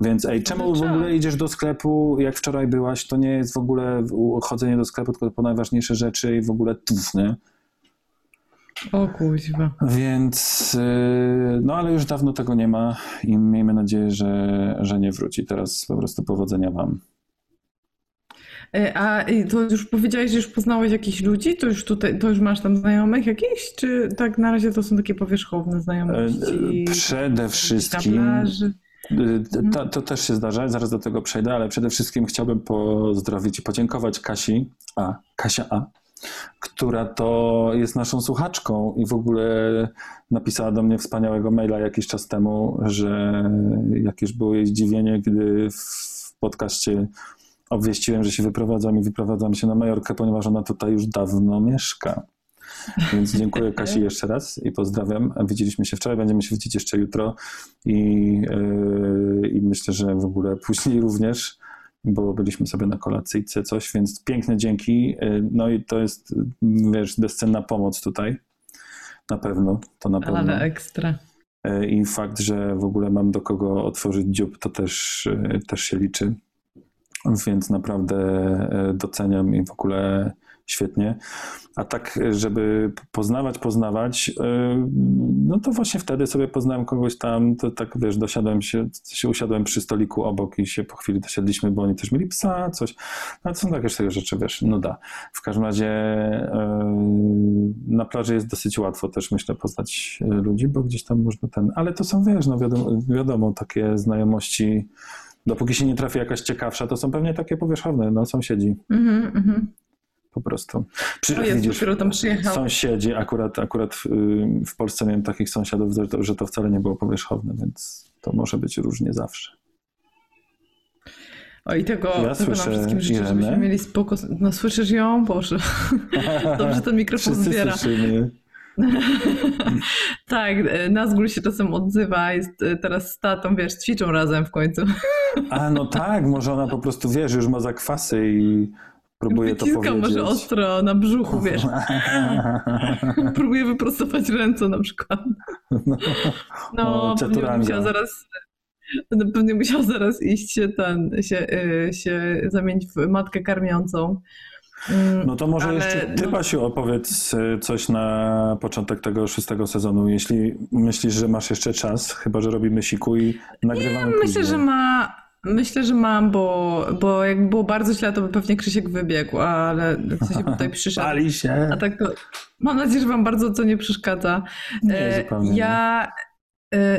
Więc ej, czemu w ogóle idziesz do sklepu, jak wczoraj byłaś, to nie jest w ogóle chodzenie do sklepu, tylko po najważniejsze rzeczy i w ogóle tuf, nie? O kuźwa. Więc, yy, no ale już dawno tego nie ma i miejmy nadzieję, że, że nie wróci. Teraz po prostu powodzenia wam. E, A to już powiedziałeś, że już poznałeś jakichś ludzi? To już tutaj, to już masz tam znajomych jakichś? Czy tak na razie to są takie powierzchowne znajomości? E, Przede Gdzieś na wszystkim... Y, To, to też się zdarza, zaraz do tego przejdę, ale przede wszystkim chciałbym pozdrowić i podziękować Kasi A, Kasia A, która to jest naszą słuchaczką i w ogóle napisała do mnie wspaniałego maila jakiś czas temu, że jakież było jej zdziwienie, gdy w podcaście obwieściłem, że się wyprowadzam i wyprowadzam się na Majorkę, ponieważ ona tutaj już dawno mieszka. Więc dziękuję Kasi jeszcze raz i pozdrawiam. Widzieliśmy się wczoraj, będziemy się widzieć jeszcze jutro i, yy, i myślę, że w ogóle później również, bo byliśmy sobie na kolacyjce coś, więc piękne dzięki. Yy, No i to jest, wiesz, bezcenna pomoc tutaj. Na pewno, to na pewno. Ale ekstra. Yy, I fakt, że w ogóle mam do kogo otworzyć dziób, to też, yy, też się liczy. Więc naprawdę doceniam i w ogóle świetnie. A tak, żeby poznawać, poznawać, yy, no to właśnie wtedy sobie poznałem kogoś tam, to tak wiesz, dosiadłem się, się usiadłem przy stoliku obok i się po chwili dosiadliśmy, bo oni też mieli psa, coś. No to są takie sobie rzeczy, wiesz, no da. W każdym razie yy, na plaży jest dosyć łatwo też, myślę, poznać ludzi, bo gdzieś tam można ten, ale to są, wiesz, no wiadomo, wiadomo takie znajomości, dopóki się nie trafi jakaś ciekawsza, to są pewnie takie powierzchowne, no sąsiedzi Mhm, mhm. Po prostu. Przy, O Jezu, dopiero tam przyjechał. Sąsiedzi, akurat, akurat w, y, w Polsce miałem takich sąsiadów, że to, że to wcale nie było powierzchowne, więc to może być różnie zawsze. O i tego, Ja tego nam wszystkim życzę, Irenę. żebyśmy mieli spoko. No słyszysz ją? Boże. Dobrze ten mikrofon Wszyscy zbiera. słyszymy. Tak, e, Nazgul się czasem odzywa, jest e, teraz z tatą, wiesz, ćwiczą razem w końcu. A no tak, może ona po prostu, wiesz, już ma zakwasy i próbuje to Wyciska powiedzieć. może ostro na brzuchu, wiesz. Próbuje wyprostować ręce na przykład. No, O, pewnie Chaturanga. musiał zaraz no, pewnie musiał zaraz iść się ten, się, y, się zamienić w matkę karmiącą. Mm, No to może ale jeszcze ty, no- Basiu, opowiedz y, coś na początek tego szóstego sezonu, jeśli myślisz, że masz jeszcze czas, chyba, że robimy siku i nagrywamy Myślę, później. że ma. Myślę, że mam, bo, bo jak było bardzo źle, to by pewnie Krzysiek wybiegł, ale w sensie tutaj przyszedł. Pali się. A tak to mam nadzieję, że wam bardzo to nie przeszkadza. Nie, E, zupełnie Ja, e,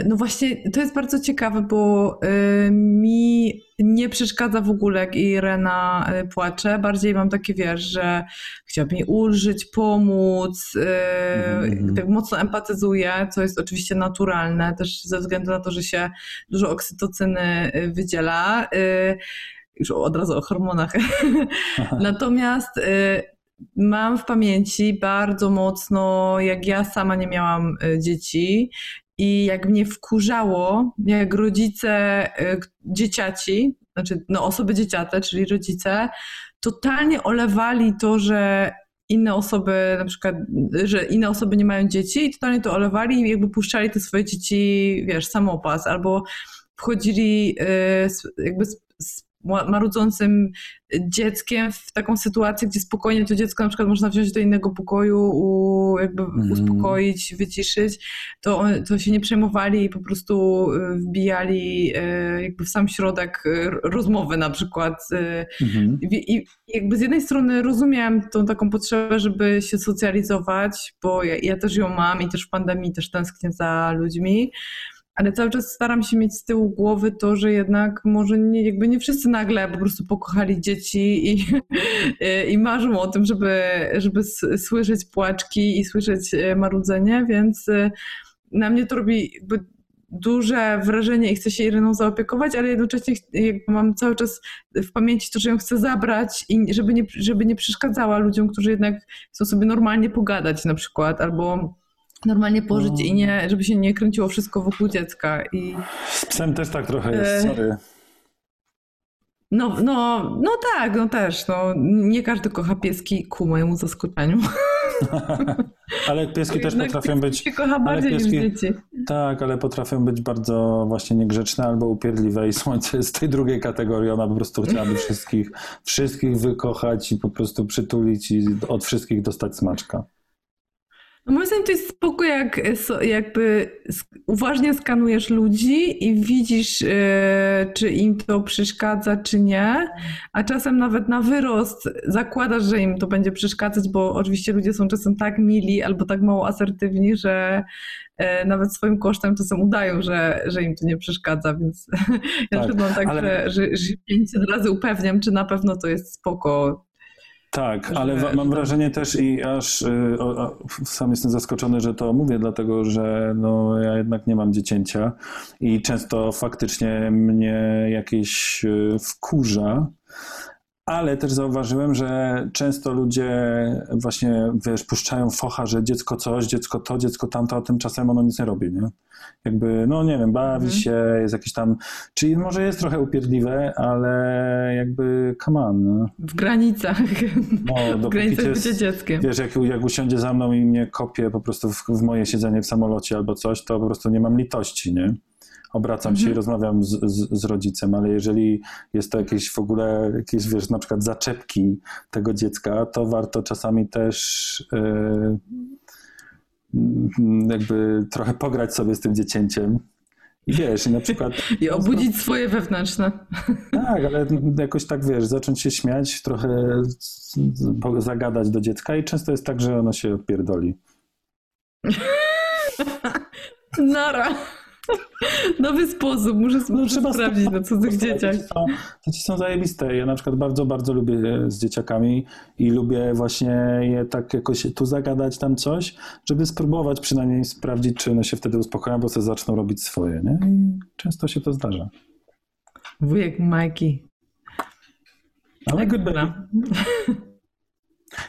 no właśnie, to jest bardzo ciekawe, bo e, mi nie przeszkadza w ogóle, jak Irena e, płacze. Bardziej mam takie, wiesz, że chciałabym jej ulżyć, pomóc, e, mhm. tak mocno empatyzuję, co jest oczywiście naturalne, też ze względu na to, że się dużo oksytocyny e, wydziela. E, Już od razu o hormonach. Natomiast mam w pamięci bardzo mocno, jak ja sama nie miałam dzieci i jak mnie wkurzało, jak rodzice k- dzieciaci, znaczy no osoby dzieciate, czyli rodzice, totalnie olewali to, że inne osoby, na przykład, że inne osoby nie mają dzieci i totalnie to olewali i jakby puszczali te swoje dzieci, wiesz, samopas, albo wchodzili z- jakby z, z marudzącym dzieckiem w taką sytuację, gdzie spokojnie to dziecko na przykład można wziąć do innego pokoju, u, jakby Mhm. uspokoić, wyciszyć, to, on- to się nie przejmowali i po prostu y, wbijali y, jakby w sam środek y, rozmowy na przykład. Mhm. i, I jakby z jednej strony rozumiem tą taką potrzebę, żeby się socjalizować, bo ja, ja też ją mam i też w pandemii też tęsknię za ludźmi, ale cały czas staram się mieć z tyłu głowy to, że jednak może nie, jakby nie wszyscy nagle po prostu pokochali dzieci i, i marzą o tym, żeby, żeby słyszeć płaczki i słyszeć e, marudzenie, więc e, na mnie to robi jakby duże wrażenie i chcę się Ireną zaopiekować, ale jednocześnie mam cały czas w pamięci to, że ją chcę zabrać i żeby nie, żeby nie przeszkadzała ludziom, którzy jednak chcą sobie normalnie pogadać na przykład, albo normalnie pożyć no. i nie, żeby się nie kręciło wszystko wokół dziecka. I, Z psem też tak trochę jest, e, sorry. No, no, no tak, no też. No, nie każdy kocha pieski ku mojemu zaskoczeniu. ale pieski też potrafią być. kocha bardziej pieski, niż dzieci. Tak, ale potrafią być bardzo właśnie niegrzeczne albo upierdliwe i słońce jest z tej drugiej kategorii. Ona po prostu chciałaby wszystkich, wszystkich wykochać i po prostu przytulić i od wszystkich dostać smaczka. No moim zdaniem to jest spoko, jak jakby uważnie skanujesz ludzi i widzisz, yy, czy im to przeszkadza, czy nie, a czasem nawet na wyrost zakładasz, że im to będzie przeszkadzać, bo oczywiście ludzie są czasem tak mili albo tak mało asertywni, że yy, nawet swoim kosztem czasem udają, że, że im to nie przeszkadza, więc ja tak, mam tak, ale... że, że, że 500 razy upewniam, czy na pewno to jest spoko, tak, ale że, mam wrażenie też i aż y, o, sam jestem zaskoczony, że to mówię, dlatego że no, ja jednak nie mam dziecięcia i często faktycznie mnie jakieś y, wkurza, ale też zauważyłem, że często ludzie właśnie, wiesz, puszczają focha, że dziecko coś, dziecko to, dziecko tamto, a tymczasem ono nic nie robi, nie? Jakby, no nie wiem, bawi mhm. się, jest jakiś tam, czyli może jest trochę upierdliwe, ale jakby come on, no. W granicach. No, w granicach bycia dzieckiem. Wiesz, jak, jak usiądzie za mną i mnie kopie po prostu w, w moje siedzenie w samolocie albo coś, to po prostu nie mam litości, nie? Obracam się i mhm. rozmawiam z, z, z, rodzicem, ale jeżeli jest to jakieś w ogóle, jakieś wiesz, na przykład zaczepki tego dziecka, to warto czasami też yy, jakby trochę pograć sobie z tym dziecięciem. I wiesz, i na przykład. I obudzić swoje wewnętrzne. Tak, ale jakoś tak wiesz, zacząć się śmiać, trochę zagadać do dziecka, i często jest tak, że ono się odpierdoli. Nara. Nowy sposób, muszę no, trzeba sprawdzić na cudzych dzieciach. To ci są zajebiste. Ja na przykład bardzo, bardzo lubię z dzieciakami i lubię właśnie je tak jakoś tu zagadać tam coś, żeby spróbować przynajmniej sprawdzić, czy one się wtedy uspokoją, bo sobie zaczną robić swoje, nie? I często się to zdarza. Wujek Majki. Ale good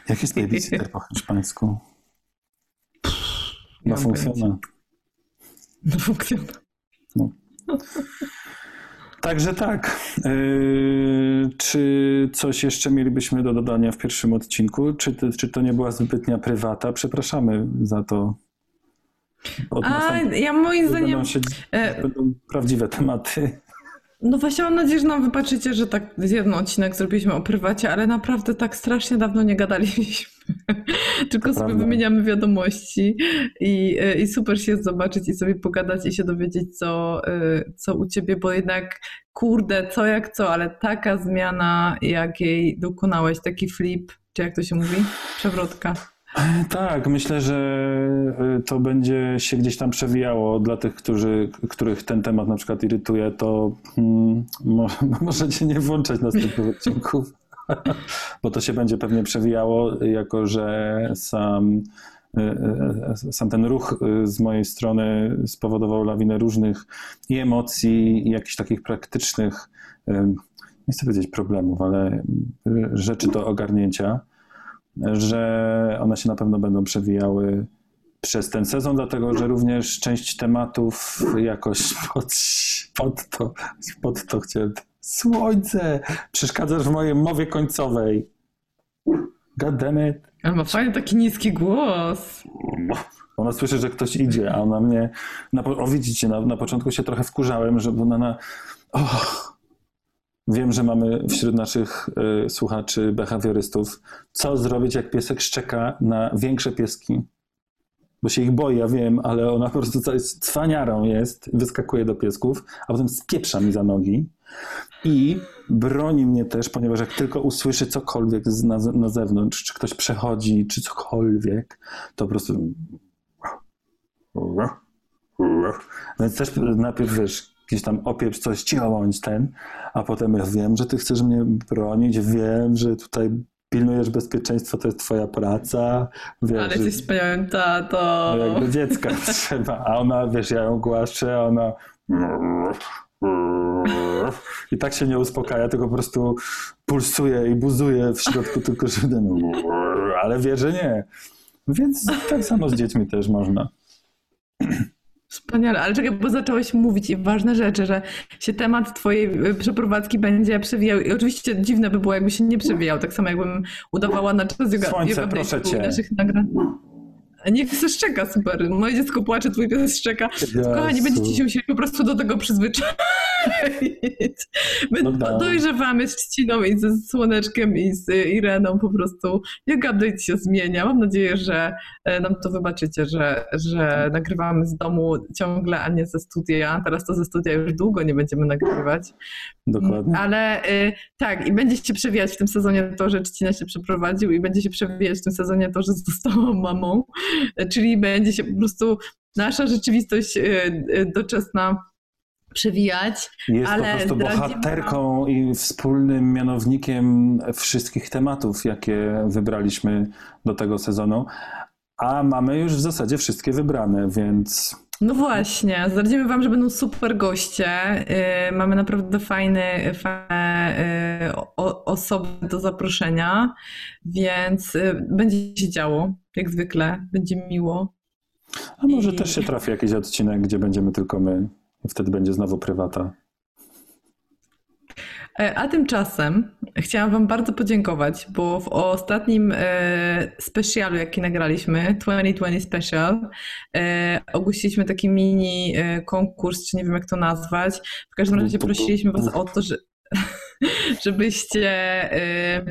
Jak jest babysitter po hiszpańsku? No funkcjonuje. No funkcjonuje. No. Także tak. Yy, czy coś jeszcze mielibyśmy do dodania w pierwszym odcinku? Czy, czy to nie była zbytnia prywata? Przepraszamy za to. Od A, ja moim zdaniem. Będą, się, e, będą prawdziwe tematy. No właśnie mam nadzieję, że nam wybaczycie, że tak jeden odcinek zrobiliśmy o prywacie, ale naprawdę tak strasznie dawno nie gadaliśmy. Tylko sobie wymieniamy wiadomości i, e, i super się zobaczyć i sobie pogadać i się dowiedzieć, co, e, co u ciebie, bo jednak kurde, co jak co, ale taka zmiana, jakiej dokonałeś, taki flip, czy jak to się mówi? Przewrotka. Tak, myślę, że to będzie się gdzieś tam przewijało dla tych, którzy, których ten temat na przykład irytuje, to hmm, możecie nie włączać następnych odcinków, bo to się będzie pewnie przewijało, jako że sam, y, y, sam ten ruch z mojej strony spowodował lawinę różnych i emocji, i jakichś takich praktycznych, nie chcę powiedzieć problemów, ale rzeczy do ogarnięcia że one się na pewno będą przewijały przez ten sezon, dlatego że również część tematów jakoś pod, pod to, pod to chciałem. Słońce! Przeszkadzasz w mojej mowie końcowej. God damn it. Ale ma fajny taki niski głos. Ona słyszy, że ktoś idzie, a ona mnie. Na, o, widzicie, na, na początku się trochę wkurzałem, że ona na. Oh, Wiem, że mamy wśród naszych y, słuchaczy behawiorystów, co zrobić, jak piesek szczeka na większe pieski. Bo się ich boi, ja wiem, ale ona po prostu cwaniarą jest, wyskakuje do piesków, a potem spieprza mi za nogi i broni mnie też, ponieważ jak tylko usłyszy cokolwiek na, na zewnątrz, czy ktoś przechodzi, czy cokolwiek, to po prostu... Więc też najpierw, wiesz, gdzieś tam opieprz coś, cicho bądź ten, a potem ja wiem, że ty chcesz mnie bronić, wiem, że tutaj pilnujesz bezpieczeństwa, to jest twoja praca. Wiesz, Ale jesteś wspaniałym tato. no jakby dziecka trzeba, a ona, wiesz, ja ją głaszczę, a ona i tak się nie uspokaja, tylko po prostu pulsuje i buzuje w środku, tylko że ten ale wie, że nie. Więc tak samo z dziećmi też można. Wspaniale, ale czekaj, bo zacząłeś mówić i ważne rzeczy, że się temat twojej y, przeprowadzki będzie przewijał i oczywiście dziwne by było, jakby się nie przewijał, tak samo jakbym udawała na czas yoga, Słońce, yoga proszę cię. naszych nagrań. Nie pies szczeka, super. Moje dziecko płacze, twój pies szczeka. Kochani, Jezu. będziecie musieli po prostu do tego przyzwyczaić. My No tak. dojrzewamy z Trzciną i ze Słoneczkiem i z Ireną po prostu. Yoga Update się zmienia. Mam nadzieję, że e, nam to wybaczycie, że, że nagrywamy z domu ciągle, a nie ze studia. Teraz to ze studia już długo nie będziemy nagrywać. Dokładnie. Ale y, tak, i będzie się przewijać w tym sezonie to, że Trzcina się przeprowadził i będzie się przewijać w tym sezonie to, że została mamą. Y, Czyli będzie się po prostu nasza rzeczywistość doczesna przewijać. Jest ale po prostu bohaterką i wspólnym mianownikiem wszystkich tematów, jakie wybraliśmy do tego sezonu. A mamy już w zasadzie wszystkie wybrane, więc No właśnie, zdradzimy wam, że będą super goście. Y, mamy naprawdę fajne, fajne y, o, osoby do zaproszenia, więc y, będzie się działo, jak zwykle. Będzie miło. a może I- też się trafi jakiś odcinek, gdzie będziemy tylko my. Wtedy będzie znowu prywata. E, A tymczasem chciałam Wam bardzo podziękować, bo w ostatnim e, specjalu, jaki nagraliśmy, 2020 Special, e, ogłosiliśmy taki mini e, konkurs, czy nie wiem jak to nazwać. W każdym razie prosiliśmy Was o to, że, żebyście e,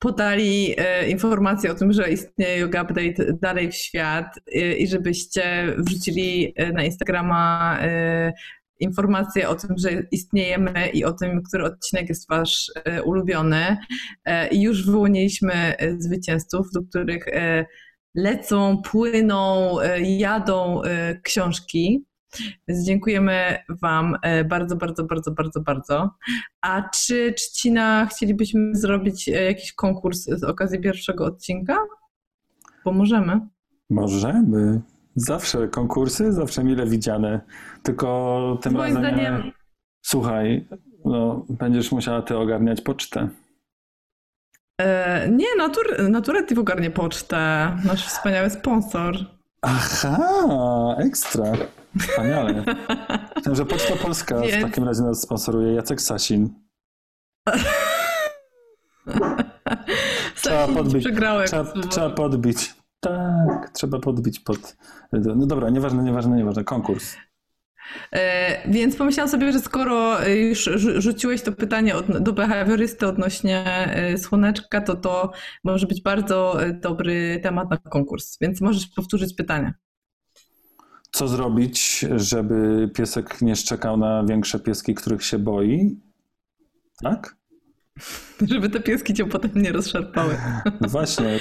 podali e, informację o tym, że istnieje Yoga Update dalej w świat e, i żebyście wrzucili e, na Instagrama informacje o tym, że istniejemy i o tym, który odcinek jest wasz ulubiony. I już wyłoniliśmy zwycięzców, do których lecą, płyną, jadą książki. Więc dziękujemy Wam e, bardzo, bardzo, bardzo, bardzo, bardzo. A czy Trzcina chcielibyśmy zrobić e, jakiś konkurs z okazji pierwszego odcinka? Bo możemy. Możemy. Zawsze konkursy, zawsze mile widziane. Tylko tym Moim razem. nie- zdaniem Słuchaj, no, będziesz musiała ty ogarniać pocztę. e, nie, natur, Naturetti ogarnie pocztę, nasz wspaniały sponsor. Aha, ekstra. Wspaniale. Że Poczta Polska w Więc- takim razie nas sponsoruje Jacek Sasin. Trzeba podbić. Trzeba, trzeba podbić. Tak, trzeba podbić pod. No dobra, nieważne, nieważne, nieważne. Konkurs. E, Więc pomyślałam sobie, że skoro już rzu- rzuciłeś to pytanie do behawiorysty odnośnie e, słoneczka, to to może być bardzo e, dobry temat na konkurs. Więc możesz powtórzyć pytanie. Co zrobić, żeby piesek nie szczekał na większe pieski, których się boi? Tak? Żeby te pieski cię potem nie rozszarpały. No właśnie.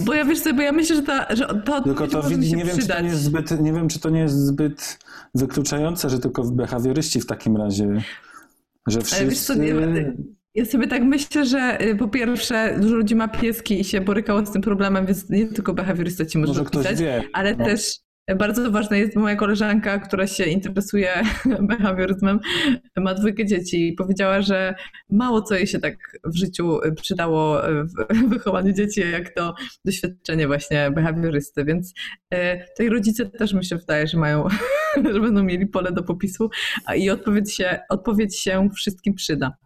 Bo ja wiesz sobie, bo ja myślę, że ta, że ta Tylko to widzi, się nie wiem, czy to nie jest zbyt, nie wiem, czy to nie jest zbyt wykluczające, że tylko behawioryści w takim razie, że wszyscy... Ja sobie tak myślę, że y, po pierwsze dużo ludzi ma pieski i się borykało z tym problemem, więc nie tylko behawiorysta ci może, Może pisać, wie. ale no. też bardzo ważna jest moja koleżanka, która się interesuje behawioryzmem, ma dwójkę dzieci i powiedziała, że mało co jej się tak w życiu przydało w wychowaniu dzieci, jak to doświadczenie właśnie behawiorysty, więc y, tutaj rodzice też mi się wydaje, że mają, że będą mieli pole do popisu i odpowiedź się, odpowiedź się wszystkim przyda.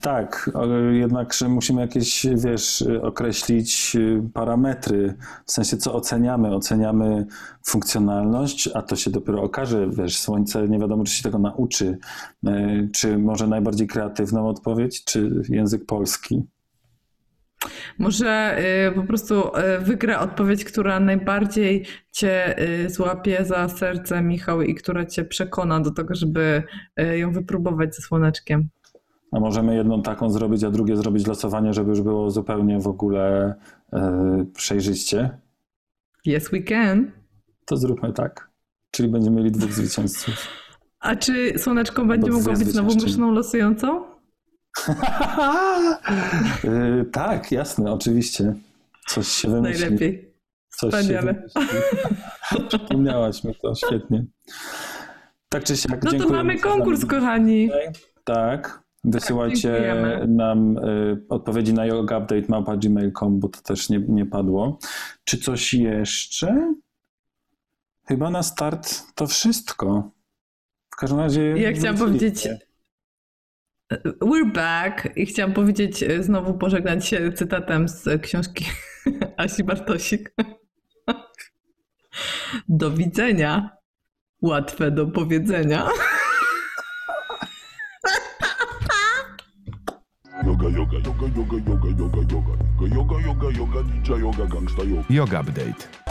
Tak, jednakże musimy jakieś, wiesz, określić y, parametry, w sensie co oceniamy. Oceniamy funkcjonalność, a to się dopiero okaże, wiesz, słońce nie wiadomo, czy się tego nauczy, Y, czy może najbardziej kreatywną odpowiedź, czy język polski. Może y, po prostu wygra odpowiedź, która najbardziej cię złapie za serce, Michał, i która cię przekona do tego, żeby ją wypróbować ze słoneczkiem. A możemy jedną taką zrobić, a drugie zrobić losowanie, żeby już było zupełnie w ogóle e, przejrzyście. Yes, we can. To zróbmy tak. Czyli będziemy mieli dwóch zwycięzców. A czy słoneczko będzie mogło być znowu zwyciężczynie. myszną losującą? Y, tak, jasne, oczywiście. Coś się wymyśli. Najlepiej. Coś Wspaniale. Przypomniałaś mi to, świetnie. Tak czy siak, No to mamy konkurs, kochani. Tak. Wysyłajcie dziękujemy. nam y, odpowiedzi na yogaupdate.gmail.com, bo to też nie, nie padło. Czy coś jeszcze? Chyba na start to wszystko. W każdym razie. Ja chciałam powiedzieć- We're back i chciałam powiedzieć, e, znowu pożegnać się cytatem z książki Asi Bartosik. Do widzenia. Łatwe do powiedzenia. Yoga, yoga, yoga, yoga, yoga, yoga, yoga. Yoga, yoga, yoga, ninja yoga, gangsta yoga. Yoga Update.